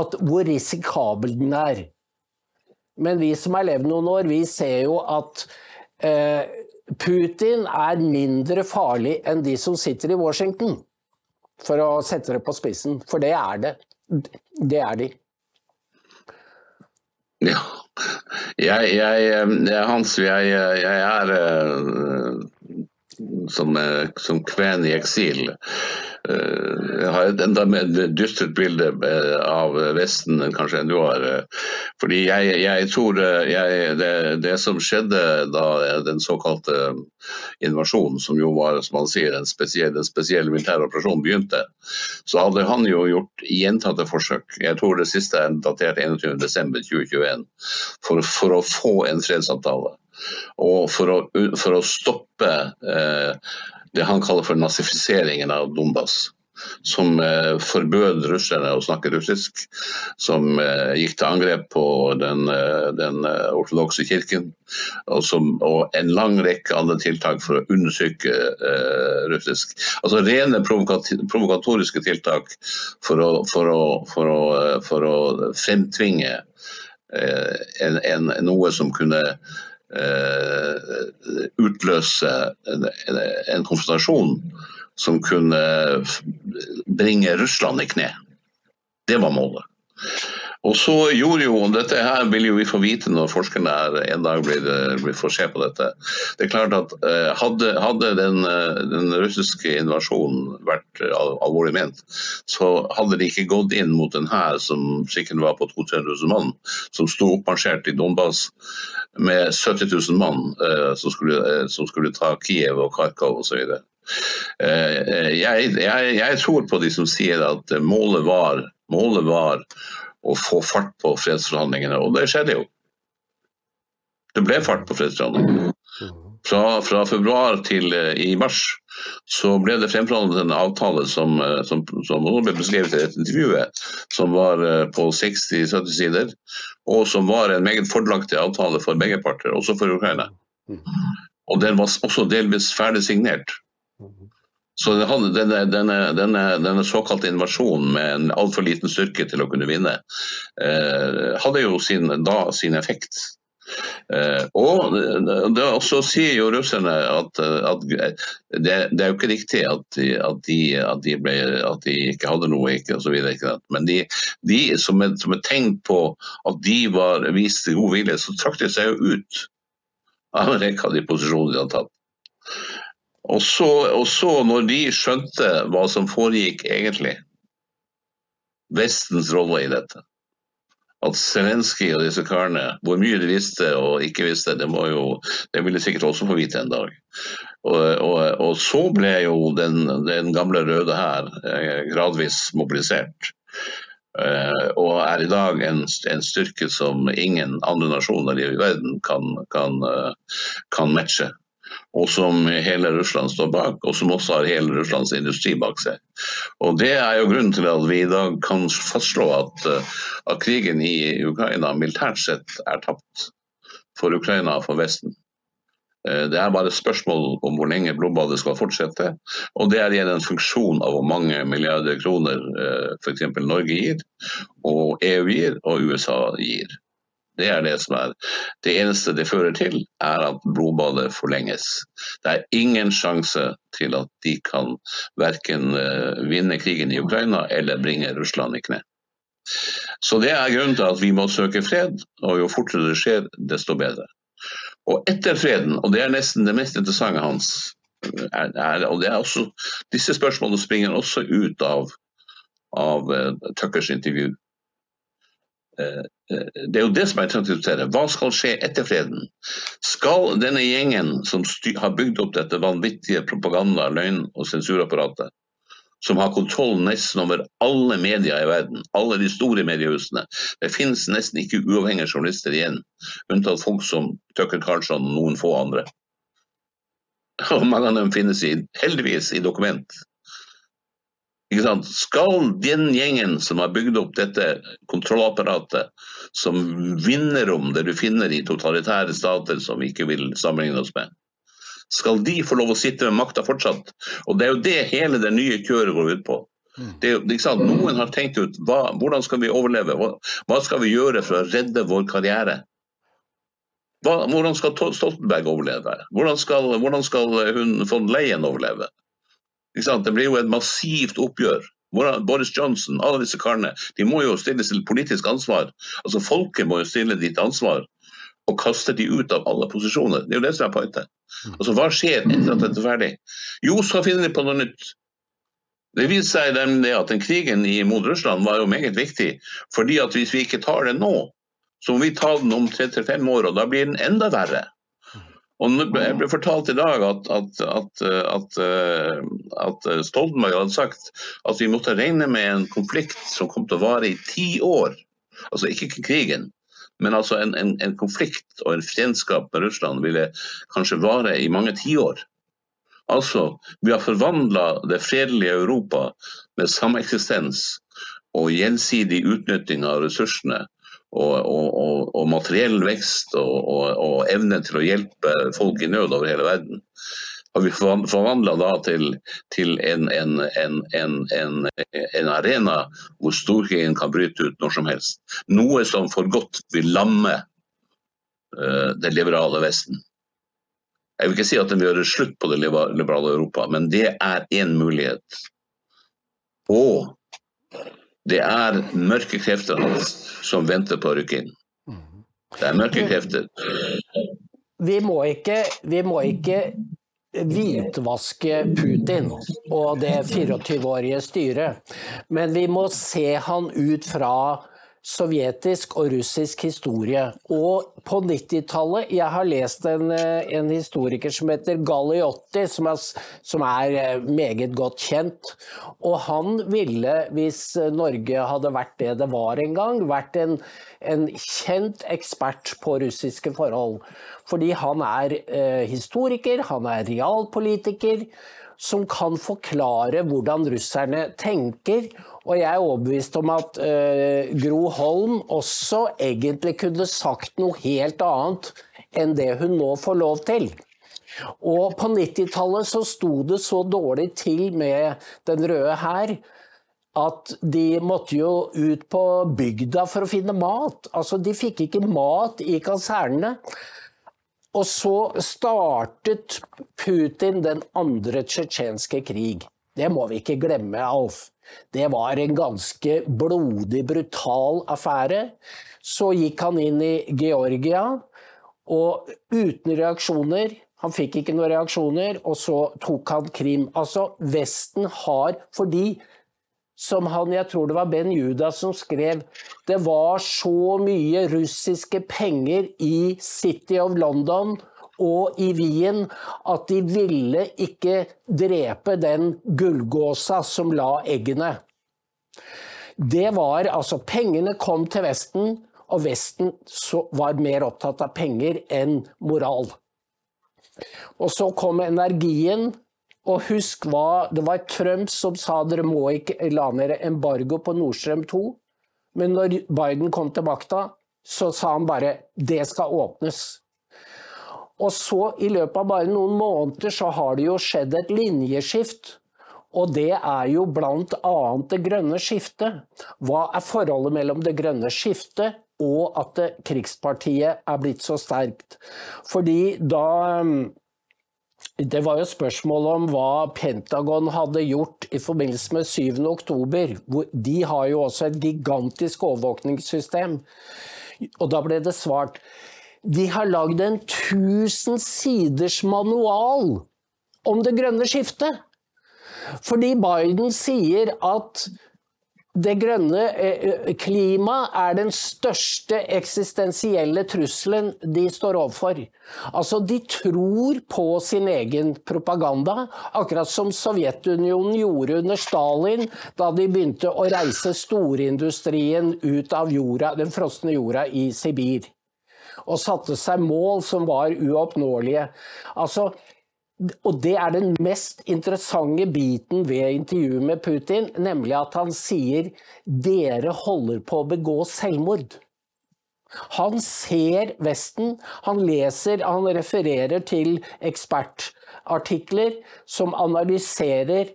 at hvor risikabel den er. Men vi som har levd noen år, vi ser jo at eh, Putin er mindre farlig enn de som sitter i Washington. For å sette det på spissen. For det er det. Det er de. Ja. Jeg, jeg, Hans, jeg, jeg er uh, som, som kven i eksil. Eh, jeg har et enda mer dystert bilde eh, av Vesten enn kanskje enn du har. Eh. Fordi jeg, jeg tror jeg, det, det, som skjedde da den såkalte invasjonen, som jo var som man sier, en spesiell, en spesiell militær operasjon begynte, så hadde han jo gjort gjentatte forsøk. Jeg tror det siste er datert 21.12.2021, for, for å få en fredsavtale. Og for å, for å stoppe eh, det han kaller for nazifiseringen av Donbas. Som eh, forbød russerne å snakke russisk, som eh, gikk til angrep på den, eh, den eh, ortodokse kirken, og, som, og, en lang rekke andre tiltak for å undersøke eh, russisk. Altså rene provokatoriske tiltak for å, for å, for å, for å fremtvinge en, en, noe som kunne utløse en, konfrontasjon som kunne bringe Russland i kne. Det var målet. Og så gjorde jo, Dette her vil jo vi få vite når forskerne en dag blir, blir får se på dette. Det er klart at eh, Hadde, hadde den, eh, den, russiske invasjonen vært alvorlig ment, så hadde de ikke gått inn mot en hær som sikkert var på 200 000 mann, som sto oppmarsjert i Donbas med 70 000 mann eh, som, skulle, som skulle ta Kiev og Kharkov osv. Jeg, jeg, jeg tror på de som sier at målet var, målet var å få fart på fredsforhandlingene, og det skjedde jo. Det ble fart på fredsforhandlingene. Fra, fra februar til uh, i mars så ble det fremforhandlet en avtale som, eh, som, som ble beskrevet i dette intervjuet, som var eh, på 60-70 sider, og som var en meget fordelaktig avtale for begge parter, også for Ukraina. Og den var også delvis ferdig signert. Så denne, denne, denne, denne såkalte invasjonen med en altfor liten styrke til å kunne vinne, eh, hadde jo sin, da sin effekt. Eh, og det, så sier jo russerne at, at det, det, er jo ikke riktig at at de, at de, ble, de ikke hadde noe, ikke, og så videre, ikke Men de, de som, et, som et tegn på at de var vist god vilje, så trakk de seg jo ut av en rekke av de posisjonene de hadde tatt. Og så, og så, når de skjønte hva som foregikk egentlig, Vestens rolle i dette, at Zelenskyj og disse karene, hvor mye de visste og ikke visste, det, må jo, det vil de sikkert også få vite en dag. Og, og, og så ble jo den, den gamle røde hær eh, gradvis mobilisert. Uh, og er i dag en, en, styrke som ingen andre nasjoner i verden kan, kan, uh, kan matche og som hele Russland står bak, og som også har hele Russlands industri bak seg. Og Det er jo grunnen til at vi i dag kan fastslå at, eh, at krigen i Ukraina militært sett er tapt for Ukraina og for Vesten. Eh, det er bare et spørsmål om hvor lenge blodbadet skal fortsette. Og det er igjen en funksjon av hvor mange milliarder kroner eh, f.eks. Norge gir, og EU gir og USA gir. Det er det som er Det eneste det fører til, er at blodbadet forlenges. Det er ingen sjanse til at de kan verken eh, vinne krigen i Ukraina eller bringe Russland i kne. Så det er grunnen til at vi må søke fred, og jo fortere det skjer, desto bedre. Og etter freden, og det er nesten det mest interessante hans, er, er, og også, disse spørsmålene springer også ut av, av uh, Tuckers intervju. Uh, det er jo det som jeg trenger å diskutere. Hva skal skje etter freden? Skal denne gjengen som har bygd opp dette vanvittige propaganda-, løgn- og sensurapparatet, som har kontroll nesten over alle medier i verden, alle de store mediehusene. Det finnes nesten ikke uavhengige journalister igjen, unntatt folk som Tucker Carlson og noen få andre. Og mange av dem finnes i, heldigvis i dokument. Skal den gjengen som har bygd opp dette kontrollapparatet, som vinner om det du finner i totalitære stater som vi ikke vil sammenligne oss med, skal de få lov å sitte med makta fortsatt? Og Det er jo det hele det nye kjøret går ut på. Mm. Det, det Noen har tenkt ut hva, hvordan skal vi overleve, hva, hva, skal vi gjøre for å redde vår karriere? Hva, hvordan skal Stoltenberg overleve? Hvordan skal, hvordan skal hun von Leyen overleve? Det blir jo et massivt oppgjør. Boris Johnson, alle disse karene, de må jo stilles til politisk ansvar. Altså Folket må jo stille ditt ansvar og kaste de ut av alle posisjoner. Det er jo det som er poenget. Mm. Altså, hva skjer etter at dette er ferdig? Jo, så finner de på noe nytt. Det viser seg nemlig at den krigen mot Russland var jo meget viktig. fordi at hvis vi ikke tar den nå, så må vi ta den om tre til fem år, og da blir den enda verre. Og Jeg ble fortalt i dag at, at, at, at, Stoltenberg hadde sagt at vi måtte regne med en konflikt som kom til å vare i ti år. Altså ikke krigen, men altså en, en, en konflikt og en fiendskap med Russland ville kanskje vare i mange tiår. Altså, vi har forvandla det fredelige Europa med sameksistens og gjensidig utnytting av ressursene og, og, og, materiell vekst og, evne til å hjelpe folk i nød over hele verden, har vi forvandla da til, til en, en, en, en, arena hvor storkrigen kan bryte ut når som helst. Noe som for godt vil lamme uh, det liberale Vesten. Jeg vil ikke si at den vil gjøre slutt på det liberale Europa, men det er én mulighet. Og det er mørke krefter som venter på å rykke inn. Det er mørke krefter. Vi må ikke, vi må ikke hvitvaske Putin og det 24-årige styret, men vi må se han ut fra sovjetisk og russisk historie. Og på 90-tallet Jeg har lest en, eh, en, historiker som heter Galliotti, som er, som er, eh, meget godt kjent. Og han ville, hvis Norge hadde vært det det var en gang, vært en, en kjent ekspert på russiske forhold. Fordi han er eh, historiker, han er realpolitiker. som kan forklare hvordan russerne tenker. Og jeg er overbevist om at uh, Gro Holm også egentlig kunne sagt noe helt annet enn det hun nå får lov til. Og på 90-tallet så sto det så dårlig til med Den røde hær at de måtte jo ut på bygda for å finne mat. Altså, de fikk ikke mat i kasernene. Og så startet Putin den andre tsjetsjenske krig. Det må vi ikke glemme, Alf. Det var en ganske blodig, brutal affære. Så gikk han inn i Georgia, og uten reaksjoner Han fikk ikke noen reaksjoner, og så tok han Krim. Altså, Vesten har Fordi som han, jeg tror det var Ben Judas som skrev, det var så mye russiske penger i City of London og i Wien at de ville ikke drepe den gullgåsa som la eggene. Det var altså Pengene kom til Vesten, og Vesten var mer opptatt av penger enn moral. Og så kom energien, og husk hva Det var Trump som sa dere må ikke la ned embargo på Nord Stream 2. Men når Biden kom til makta, så sa han bare det skal åpnes. Og så, i løpet av bare noen måneder, så har det jo skjedd et linjeskift. Og det er jo bl.a. det grønne skiftet. Hva er forholdet mellom det grønne skiftet og at krigspartiet er blitt så sterkt? Fordi da det var jo spørsmål om hva Pentagon hadde gjort i forbindelse med 7. oktober. De har jo også et gigantisk overvåkningssystem. Og da ble det svart de har lagd en 1000 siders manual om det grønne skiftet. Fordi Biden sier at det grønne eh, klimaet er den største eksistensielle trusselen de står overfor. Altså, de tror på sin egen propaganda, akkurat som Sovjetunionen gjorde under Stalin, da de begynte å reise storindustrien ut av jorda, den frosne jorda i Sibir. Og satte seg mål som var uoppnåelige. Altså, og det er den mest interessante biten ved intervjuet med Putin, nemlig at han sier dere holder på å begå selvmord. Han ser Vesten, han leser, han refererer til ekspertartikler som analyserer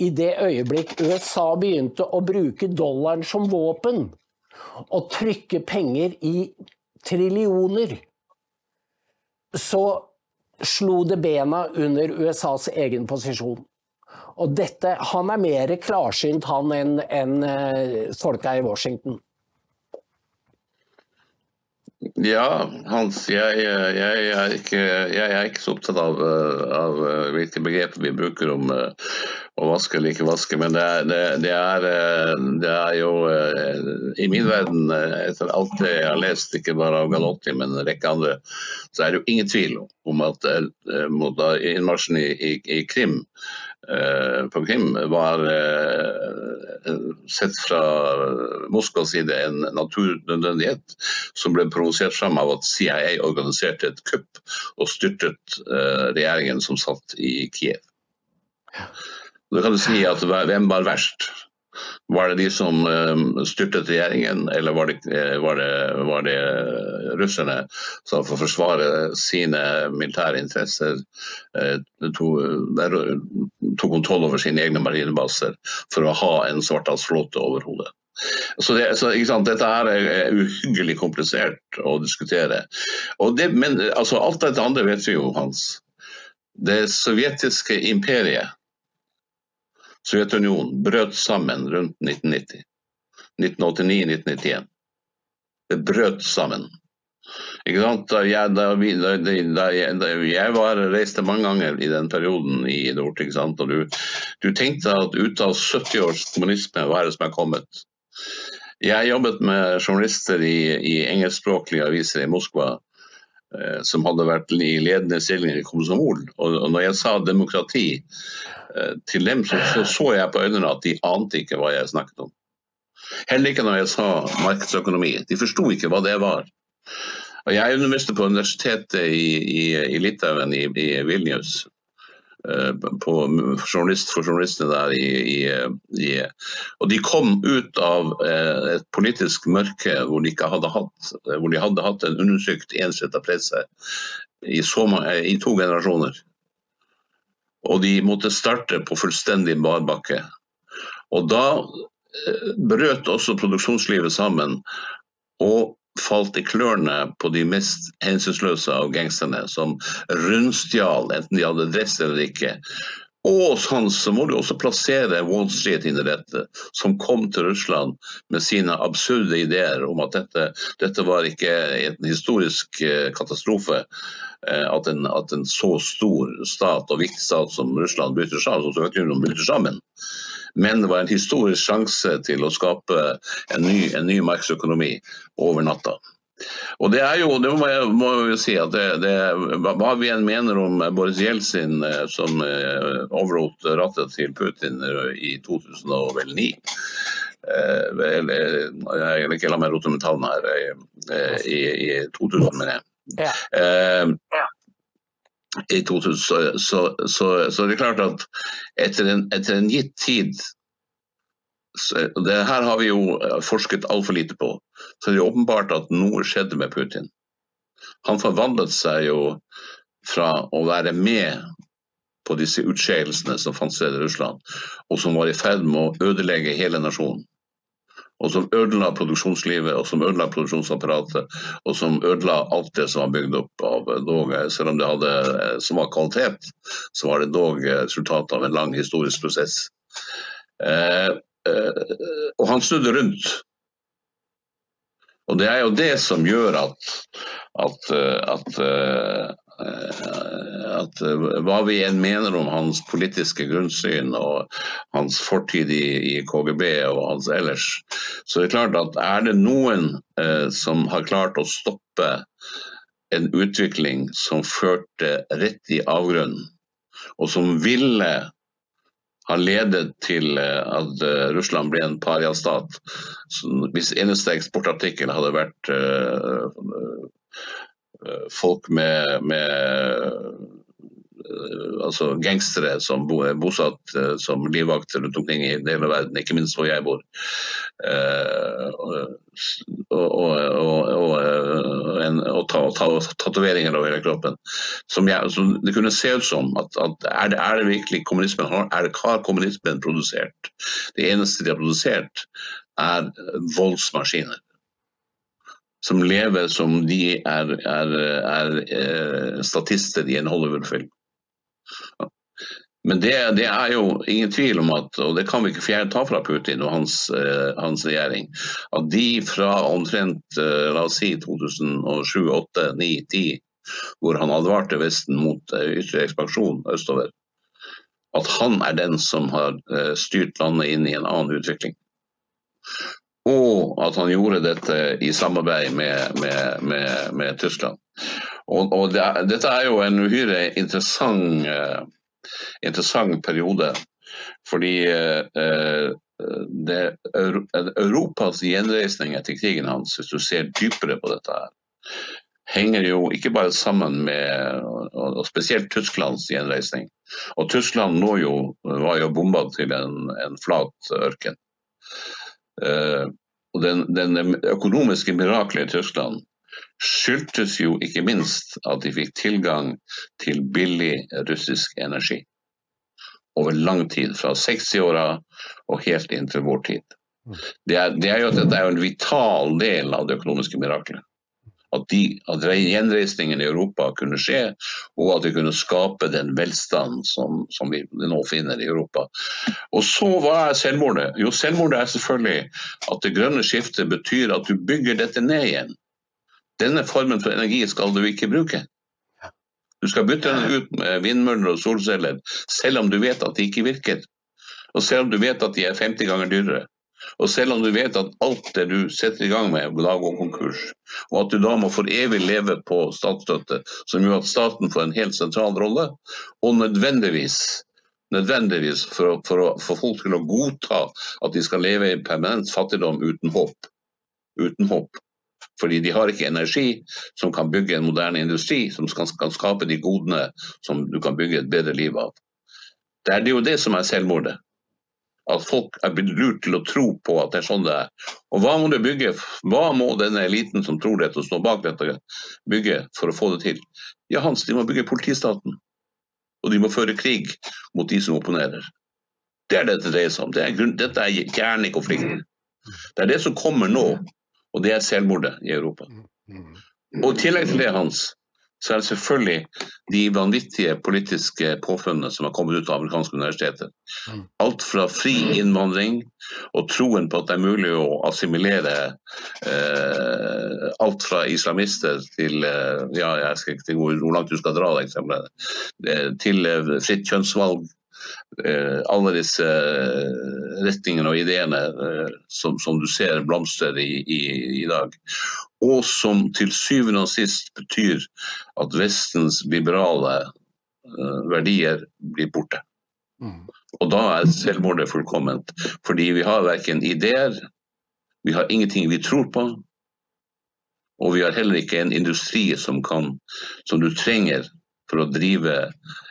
i det øyeblikk USA begynte å bruke dollaren som våpen og trykke penger i trillioner, så slo det bena under USAs egen posisjon. Og dette, Han er mer klarsynt han enn en, eh, folka i Washington. Ja, Hans, jeg, jeg, er ikke, jeg, er ikke, så opptatt av, av hvilke begreper vi bruker om uh, å vaske eller ikke vaske. Men det er, det, det, er, det er, jo I min verden, etter alt det jeg har lest, ikke bare av Galotti, men en rekke andre, så er det jo ingen tvil om at mot innmarsjen i, i, i Krim Eh, på Krim var eh, sett fra Moskvas side en naturnødvendighet som ble provosert fram av at CIA organiserte et kupp og styrtet eh, regjeringen som satt i Kiev. Da kan du si at Hvem var verst? Var det de som eh, styrtet regjeringen, eller var det, eh, var det, var det russerne som for å forsvare sine militære interesser eh, tok, kontroll over sine egne marinebaser for å ha en svarthalsflåte over hodet? Så, det, så Dette er uhyggelig komplisert å diskutere. Men altså, alt dette andre vet vi jo, Hans. Det sovjetiske imperiet Sovjetunionen brøt sammen rundt 1990. 1989-1991. Det brøt sammen. Da jeg, da, da, da, jeg var, reiste mange ganger i den perioden i nord, og du, du, tenkte at ut av 70 års kommunisme, hva er det som er kommet? Jeg jobbet med journalister i, i engelskspråklige aviser i Moskva eh, som hadde vært i ledende stillinger i Komsomol. Og, når jeg sa demokrati, til dem så, så, så jeg på øynene at de ante ikke hva jeg snakket om. Heller ikke når jeg sa markedsøkonomi. De forsto ikke hva det var. Og jeg underviste på universitetet i, i, i Litauen, i, i, Vilnius. Eh, på journalist for journalistene der i, i, i, Og de kom ut av eh, et politisk mørke hvor de, hatt, hvor de hadde hatt en undersøkt, ensretta presse i, så, i, to generasjoner. Og de måtte starte på fullstendig barbakke. Og da eh, brøt også produksjonslivet sammen. Og falt i klørne på de mest hensynsløse av gangsterne, som rundstjal, enten de hadde dress eller ikke. Og sånn så må du også plassere Wall Street inn i dette, som kom til Russland med sine absurde ideer om at dette, dette var ikke en historisk eh, katastrofe. Eh, at en, at en, så stor stat og viktig stat som Russland bryter sammen, som Sovjetunionen bryter sammen. Men det var en historisk sjanse til å skape en ny, en ny markedsøkonomi over natta. Og det er jo, det må jeg, må jeg si at det, det, Hva vi enn mener om Boris Jeltsin, eh, som eh, overlot rattet til Putin i 2009 eller, Jeg vil ikke la meg rote med tallene her. I, i 2001. Ja. Ja i 2000, så, så, så, så, det er klart at etter en, etter en gitt tid det her har vi jo forsket altfor lite på. Så det er åpenbart at noe skjedde med Putin. Han forvandlet seg jo fra å være med på disse utskeielsene som fant sted i Russland, og som var i ferd med å ødelegge hele nasjonen og som ødela produksjonslivet og som ødela produksjonsapparatet, og som ødela alt det som var bygd opp av dog, selv om det hadde som var kvalitet, så var det dog resultatet av en lang historisk prosess. Eh, eh, og han snudde rundt. Og det er jo det som gjør at, at, at, Eh, at eh, hva vi enn mener om hans politiske grunnsyn og hans fortid i, i, KGB og hans ellers, så det er klart at er det noen eh, som har klart å stoppe en utvikling som førte rett i avgrunnen, og som ville ha ledet til eh, at Russland blir en pariastat. Hvis eneste eksportartikkel hadde vært Eh, folk med, med eh, altså gangstere som er bosatt eh, som livvakter rundt omkring i hele verden, ikke minst hvor jeg bor. og, tatoveringer over hele kroppen. Som, jeg, som, det kunne se ut som at, at er, det, er, det, virkelig kommunismen er det, har kommunismen produsert? Det eneste de har produsert, er voldsmaskiner som lever som de er, er, er, er statister i en Hollywood-film. Men det, det, er jo ingen tvil om at, og det kan vi ikke fjerne ta fra Putin og hans, uh, hans regjering, at de fra omtrent uh, la oss si 2007, 2008, 2009, 2010, hvor han advarte Vesten mot uh, ytre ekspansjon østover, at han er den som har styrt landet inn i en annen utvikling og at han gjorde dette i samarbeid med, med, med, med Tyskland. Og, og det, dette er jo en uhyre interessant, uh, interessant periode. Fordi uh, det, Europas gjenreisning etter krigen hans, hvis du ser dypere på dette, her, henger jo ikke bare sammen med og spesielt Tysklands gjenreisning. Og Tyskland nå jo, var jo bomba til en, en flat ørken. Uh, og den, den økonomiske miraklet i Tyskland skyldtes jo ikke minst at de fikk tilgang til billig russisk energi. Over lang tid, fra 60-åra og helt inn til vår tid. Det er, det er jo at dette er en vital del av det økonomiske miraklet at, de, at gjenreisningen i Europa kunne skje, og at vi kunne skape den velstand som, som vi nå finner i Europa. Og så Hva er selvmordet? Jo, selvmordet er selvfølgelig at det grønne skiftet betyr at du bygger dette ned igjen. Denne formen for energi skal du ikke bruke. Du skal bytte den ut med vindmøller og solceller, selv om du vet at de ikke virker. Og selv om du vet at de er 50 ganger dyrere. Og selv om du vet at alt det du setter i gang med, da går konkurs, og at du da må for evig leve på statsstøtte, som gjør at staten får en helt sentral rolle, og nødvendigvis nødvendigvis for, å, for å få folk til å godta at de skal leve i permanent fattigdom uten håp. Uten håp. Fordi de har ikke energi som kan bygge en moderne industri som kan, skape de godene som du kan bygge et bedre liv av. Det er jo det som er selvmordet. At folk er blitt lurt til å tro på at det er sånn det er. Og hva må du bygge? Hva må denne eliten som tror dette og står bak dette, bygge for å få det til? Ja, Hans, de må bygge politistaten. Og de må føre krig mot de som opponerer. Det er det det dreier seg om. Det er grunn, dette er kjernen i konflikten. Det er det som kommer nå, og det er selvmordet i Europa. Og i tillegg til det, Hans, så er det selvfølgelig de vanvittige politiske påfunnene som har kommet ut av amerikanske universiteter. Alt fra fri innvandring og troen på at det er mulig å assimilere eh, alt fra islamister til eh, ja, jeg skal ikke hvor, hvor langt du skal dra det eksempelet, eh, til eh, fritt kjønnsvalg. Eh, alle disse eh, retningene og ideene som, som, du ser blomstrer i, i, i dag og som til syvende og sist betyr at Vestens liberale verdier blir borte. Mm. Og da er selvmordet fullkomment. Fordi vi har verken ideer, vi har ingenting vi tror på, og vi har heller ikke en industri som, kan, som du trenger for å drive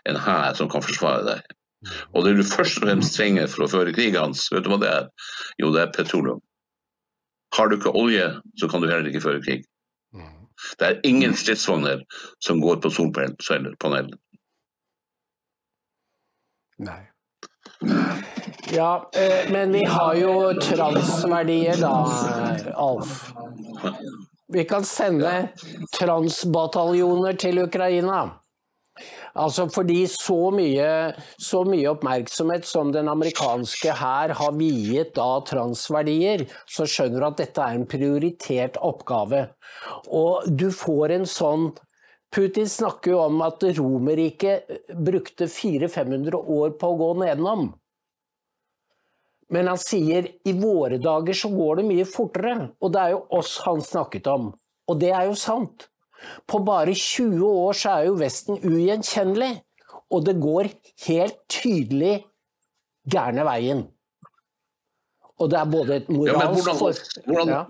en hær som kan forsvare deg. Mm. Og det du først og fremst trenger for å føre krig hans, vet du hva det er? Jo, det er petroleum. Har du ikke olje, så kan du heller ikke føre krig. Mm. Det er ingen stridsvogner som går på solpanel. Nei. Ja, eh, men vi har jo transverdier da, Alf. Vi kan sende transbataljoner til Ukraina. Altså fordi så mye, så mye, oppmerksomhet som den amerikanske hær har viet da transverdier, så skjønner du at dette er en prioritert oppgave. Og du får en sånn Putin snakker jo om at Romerriket brukte 400-500 år på å gå nedenom. Men han sier i våre dager så går det mye fortere, og det er jo oss han snakket om. Og det er jo sant. På bare 20 år så er jo Vesten ugjenkjennelig, og det går helt tydelig gærne veien. Og det er både et moralsk ja, hvordan, hvordan, ja.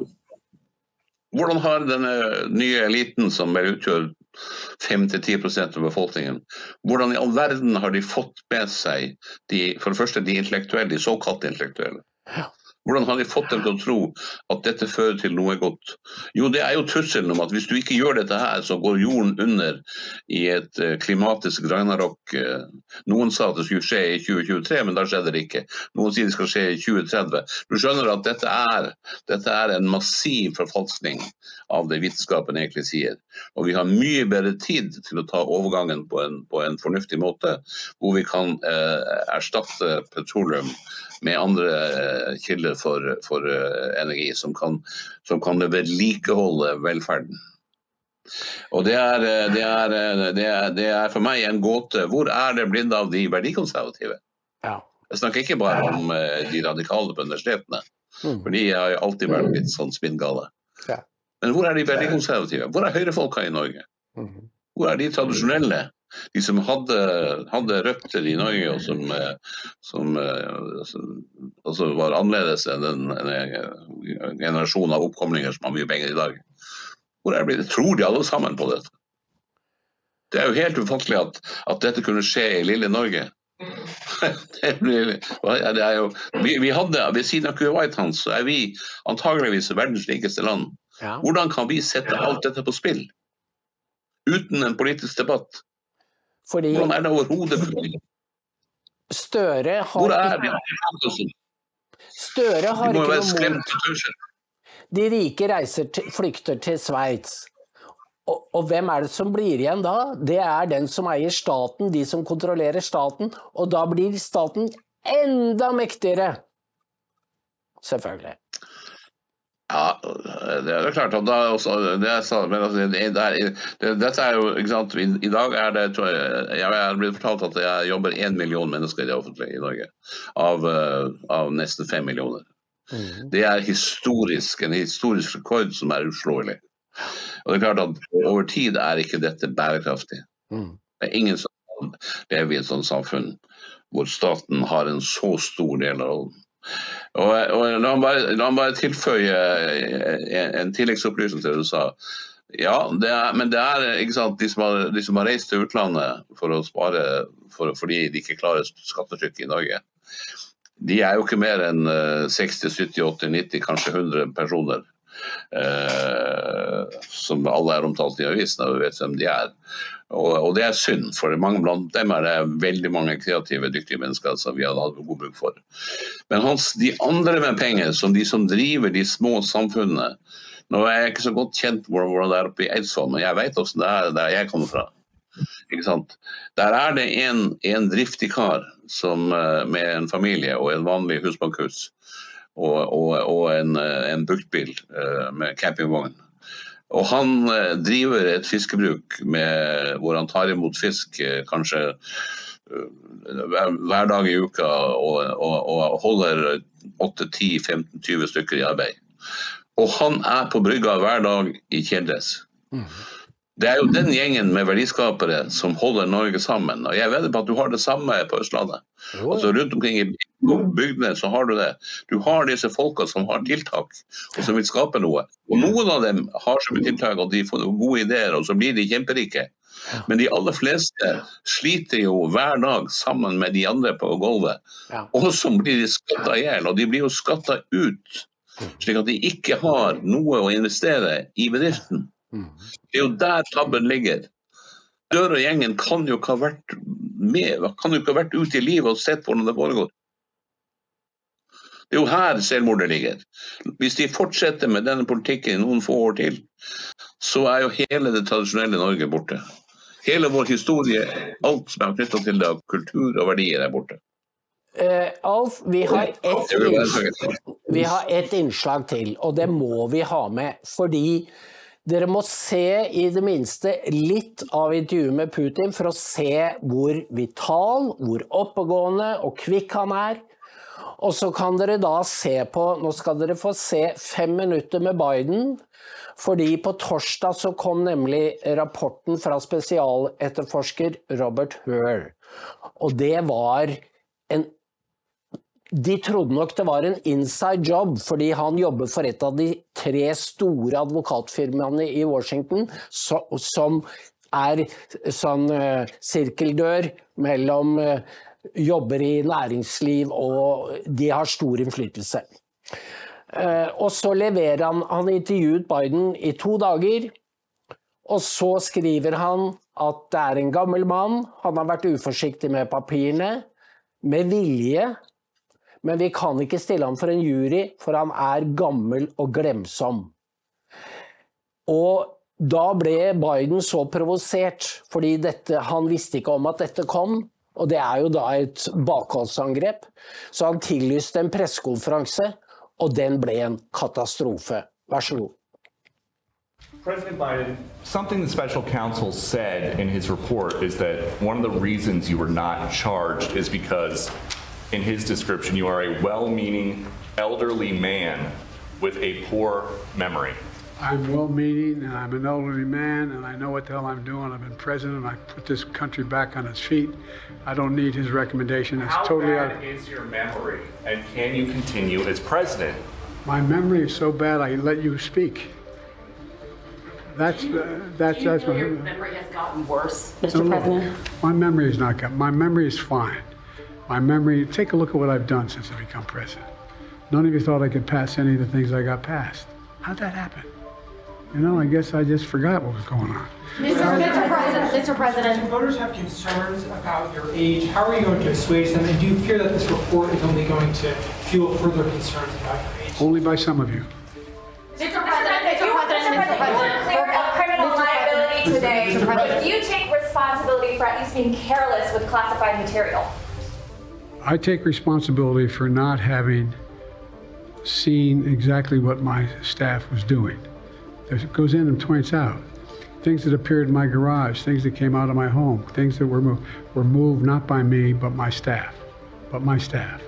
hvordan, har denne nye eliten, som vel utgjør 5-10% av befolkningen, hvordan i all verden har de fått med seg de, for det første de intellektuelle, de såkalte intellektuelle? Ja. Hvordan har de fått dem til å tro at dette fører til noe godt? Jo, det er jo trusselen om at hvis du ikke gjør dette her, så går jorden under i et eh, klimatisk ragnarok. Eh. Noen sa at det skulle skje i 2023, men da skjedde det ikke. Noen sier det skal skje i 2030. Du skjønner at dette er, dette er en massiv forfalskning av det vitenskapen egentlig sier. Og vi har mye bedre tid til å ta overgangen på en, på en fornuftig måte, hvor vi kan eh, erstatte petroleum med andre eh, kilder for, for eh, energi som kan, som kan vedlikeholde velferden. Og det er, eh, det, er, det, er, det er, for meg en gåte. Hvor er det blitt av de verdikonservative? Ja. Jeg snakker ikke bare om de radikale på universitetene, mm. for de har jo alltid vært litt sånn spinngale. Ja. Men hvor er de verdikonservative? Hvor er høyrefolka i Norge? Mm. Hvor er de tradisjonelle de som hadde, hadde, røtter i Norge og som, eh, som altså var annerledes enn en, en generasjon av oppkomlinger som har mye penger i dag. Hvor er det? Tror de alle sammen på dette? Det er jo helt ufattelig at, at dette kunne skje i lille Norge. det, blir, det jo, vi, vi, hadde, Ved siden av Kuwait hans, så er vi antageligvis verdens rikeste land. Ja. Hvordan kan vi sette alt dette på spill? Uten en politisk debatt. Fordi Hvordan er det overhodet mulig? Støre har Støre har ikke noe mot De rike reiser til, flykter til Sveits. Og, og, hvem er det som blir igjen da? Det er den som eier staten, de som kontrollerer staten. Og da blir staten enda mektigere. Selvfølgelig. Ja, det er klart. Og da også, det er, men altså, det er, det, dette er jo, ikke sant, i, i, dag er det tror jeg, jeg har blitt fortalt at jeg jobber én million mennesker i det offentlige i Norge. Av, uh, av nesten fem millioner. Mm. Det er historisk, en historisk rekord som er uslåelig. Og det er klart at Over tid er ikke dette bærekraftig. Mm. Det er ingen som lever i et sånt samfunn hvor staten har en så stor del av rollen. Og, og la, meg bare, la meg bare tilføye en, en tilleggsopplysning til det du sa. Ja, det er, men det er sant, de som, har, de som har reist til utlandet for å spare for, fordi de ikke klarer skattetrykket i Norge, de er jo ikke mer enn 60, 70, 80, 90, kanskje 100 personer. Eh, som alle er omtalt i avisene, og vi vet hvem de er. Og, og, det er synd, for mange blant dem er det veldig mange kreative, dyktige mennesker som vi hadde hatt god bruk for. Men hans, de andre med penger, som de som driver de små samfunnene, nå er jeg ikke så godt kjent med hvordan det er oppe i Eidsvoll, men jeg vet hvordan det er der jeg kommer fra. Der er det en, en driftig kar som, eh, med en familie og en vanlig husbankhus og, og, og en, eh, en bruktbil eh, med campingvogn. Og han driver et fiskebruk med, hvor han tar imot fisk kanskje hver, hver dag i uka og, og holder 8-10-15-20 stykker i arbeid. Og han er på brygga hver dag i kjeledress. Det er jo den gjengen med verdiskapere som holder Norge sammen. Og jeg vedder på at du har det samme på Østlandet. Altså Rundt omkring i bygdene så har du det. Du har disse folka som har tiltak, og som vil skape noe. Og noen av dem har så mye tiltak at de får gode ideer, og så blir de kjemperike. Men de aller fleste sliter jo hver dag sammen med de andre på gulvet. Og så blir de skatta i hjel, og de blir jo skatta ut slik at de ikke har noe å investere i bedriften. Det er jo der tabben ligger. Dør og gjengen kan jo ikke ha vært med, kan jo ikke ha vært ute i livet og sett hvordan det foregår. Det er jo her selvmordet ligger. Hvis de fortsetter med denne politikken i noen få år til, så er jo hele det tradisjonelle Norge borte. Hele vår historie, alt som er knytta til det av kultur og verdier, er borte. Uh, Alf, vi har, et, vi har ett innslag til, og det må vi ha med. Fordi dere må se i det minste litt av intervjuet med Putin for å se hvor vital, hvor oppegående og kvikk han er. Og så kan dere da se på Nå skal dere få se fem minutter med Biden. Fordi på torsdag så kom nemlig rapporten fra spesialetterforsker Robert Hur. Og det var en de trodde nok det var en inside job, fordi han jobber for et av de tre store advokatfirmaene i Washington, som er sånn uh, sirkeldør mellom uh, jobber i næringsliv og de har stor innflytelse. Uh, og så leverer han Han intervjuet Biden i to dager. Og så skriver han at det er en gammel mann, han har vært uforsiktig med papirene, med vilje men vi kan ikke stille ham for en jury, for han er gammel og glemsom. Og da ble Biden så provosert, fordi dette, han visste ikke om at dette kom. Og det er jo da et bakholdsangrep. Så han tillyste en pressekonferanse, og den ble en katastrofe. Vær så god. President Biden, something the special counsel said in his report is that one of the reasons you were not charged is because in his description, you are a well meaning elderly man with a poor memory. I'm well meaning and I'm an elderly man and I know what the hell I'm doing. I've been president. I put this country back on its feet. I don't need his recommendation. It's How totally bad out. is your memory and can you continue as president? My memory is so bad I let you speak. That's uh, that's Do you that's my your memory has gotten worse, Mr. President. My memory is not got. My memory is fine. My memory, take a look at what I've done since I become president. None of you thought I could pass any of the things I got passed. How'd that happen? You know, I guess I just forgot what was going on. Mr. Mr. President, Mr. President. Do voters have concerns about your age? How are you going to assuage them? And do you fear that this report is only going to fuel further concerns about your age? Only by some of you. Mr. President, Mr. President, Mr. President. Cleared up criminal liability today. But do you take responsibility for at least being careless with classified material? I take responsibility for not having seen exactly what my staff was doing. It goes in and points out things that appeared in my garage, things that came out of my home, things that were moved, were moved not by me, but my staff. But my staff.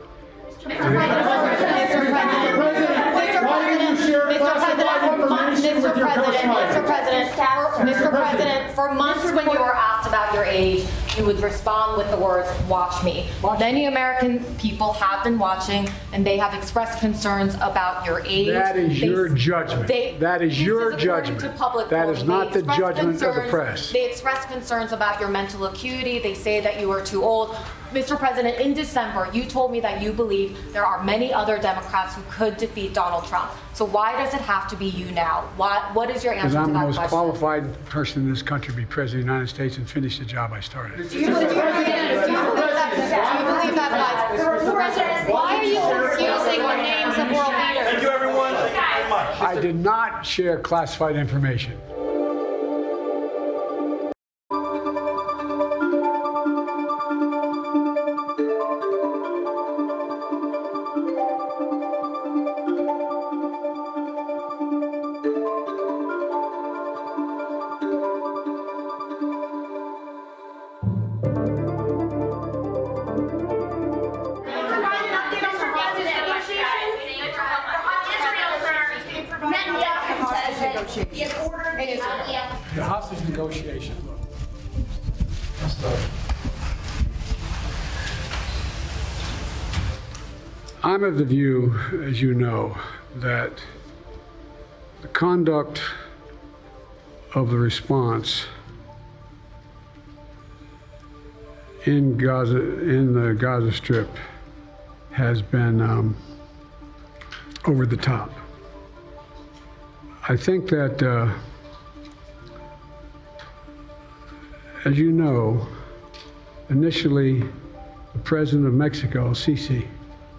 Mr. President, for months when you were asked about your age, you would respond with the words, watch me. Many American people have been watching and they have expressed concerns about your age. That is They- your judgment. they- That is your according judgment. That voting. is not the judgment of the press. They express concerns about your mental acuity. They say that you are too old. Mr. President, in December, you told me that you believe there are many other Democrats who could defeat Donald Trump. So why does it have to be you now? Why, what is your answer to I'm the most question? qualified person in this country to be president of the United States and finish the job I started. Do you believe, do you believe that? Do you believe that. President, why are you confusing the names of world leaders? Thank you, everyone. Thank you very much. I did not share classified information. Of the view, as you know, that the conduct of the response in Gaza, in the Gaza Strip, has been um, over the top. I think that, uh, as you know, initially, the president of Mexico, Sisi,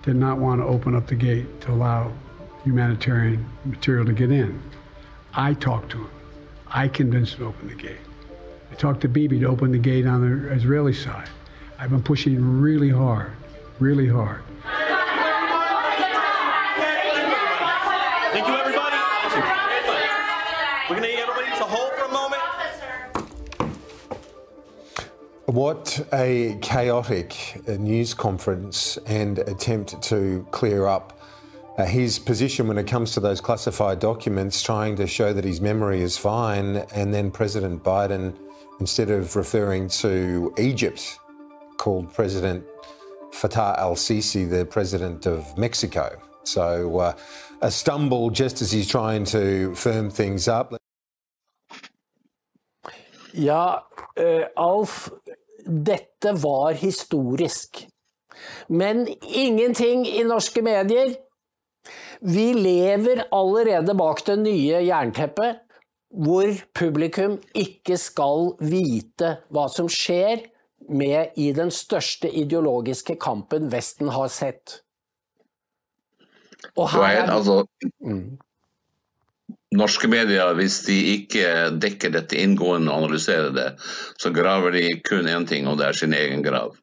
did not want to open up the gate to allow humanitarian material to get in. I talked to him. I convinced him to open the gate. I talked to Bibi to open the gate on the Israeli side. I've been pushing really hard, really hard. What a chaotic uh, news conference and attempt to clear up uh, his position when it comes to those classified documents, trying to show that his memory is fine. And then President Biden, instead of referring to Egypt, called President Fattah al Sisi the president of Mexico. So uh, a stumble just as he's trying to firm things up. Ja, eh, Alf, dette var historisk. Men ingenting i norske medier. Vi lever allerede bak det nye jernteppet, hvor publikum ikke skal vite hva som skjer med i den største ideologiske kampen Vesten har sett. Og er, her er altså, Mm. Norske medier, hvis de ikke dekker dette inngående og analyserer det, så graver de kun én ting, og det er sin egen grav.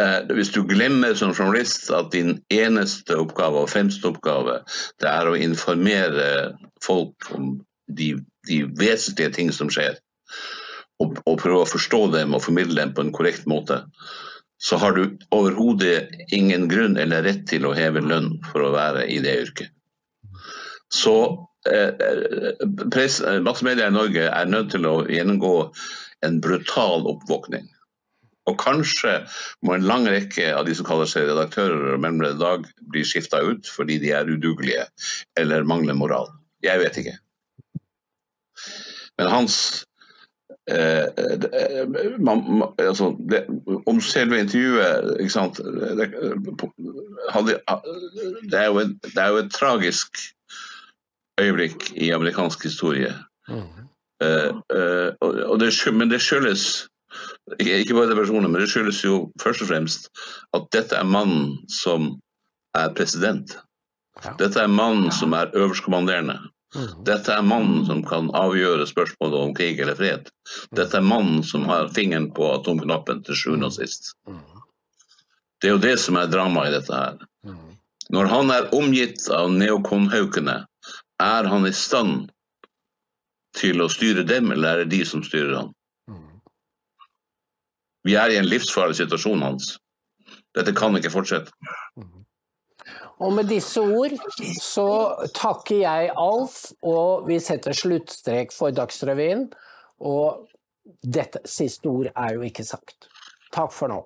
Eh, hvis du glemmer som journalist at din eneste oppgave og fremste oppgave det er å informere folk om de, de vesentlige ting som skjer, og, og prøve å forstå dem og formidle dem på en korrekt måte, så har du overhodet ingen grunn eller rett til å heve lønn for å være i det yrket. Så eh, press, eh, massemedia i Norge er nødt til å gjennomgå en brutal oppvåkning. Og kanskje må en lang rekke av de som kaller seg redaktører og mellomledere i dag, bli skifta ut fordi de er udugelige eller mangler moral. Jeg vet ikke. Men hans eh, eh, man, man, altså, det, Om selve intervjuet sant, det, hadde, er en, det er jo et tragisk øyeblikk i amerikansk historie. Eh, eh, og, og det, men det skyldes ikke bare det personet, men det skyldes jo først og fremst at dette er mannen som er president. Dette er mannen som er øverstkommanderende. Dette er mannen som kan avgjøre spørsmålet om krig eller fred. Dette er mannen som har fingeren på atomknappen til sjuende og sist. Det er jo det som er dramaet i dette her. Når han er omgitt av neokonhaukene, er han i stand til å styre dem, eller er det de som styrer han? Vi er i en livsfarlig situasjon hans. Dette kan ikke fortsette. Og med disse ord så takker jeg Alf, og vi setter sluttstrek for Dagsrevyen. Og dette siste ord er jo ikke sagt. Takk for nå.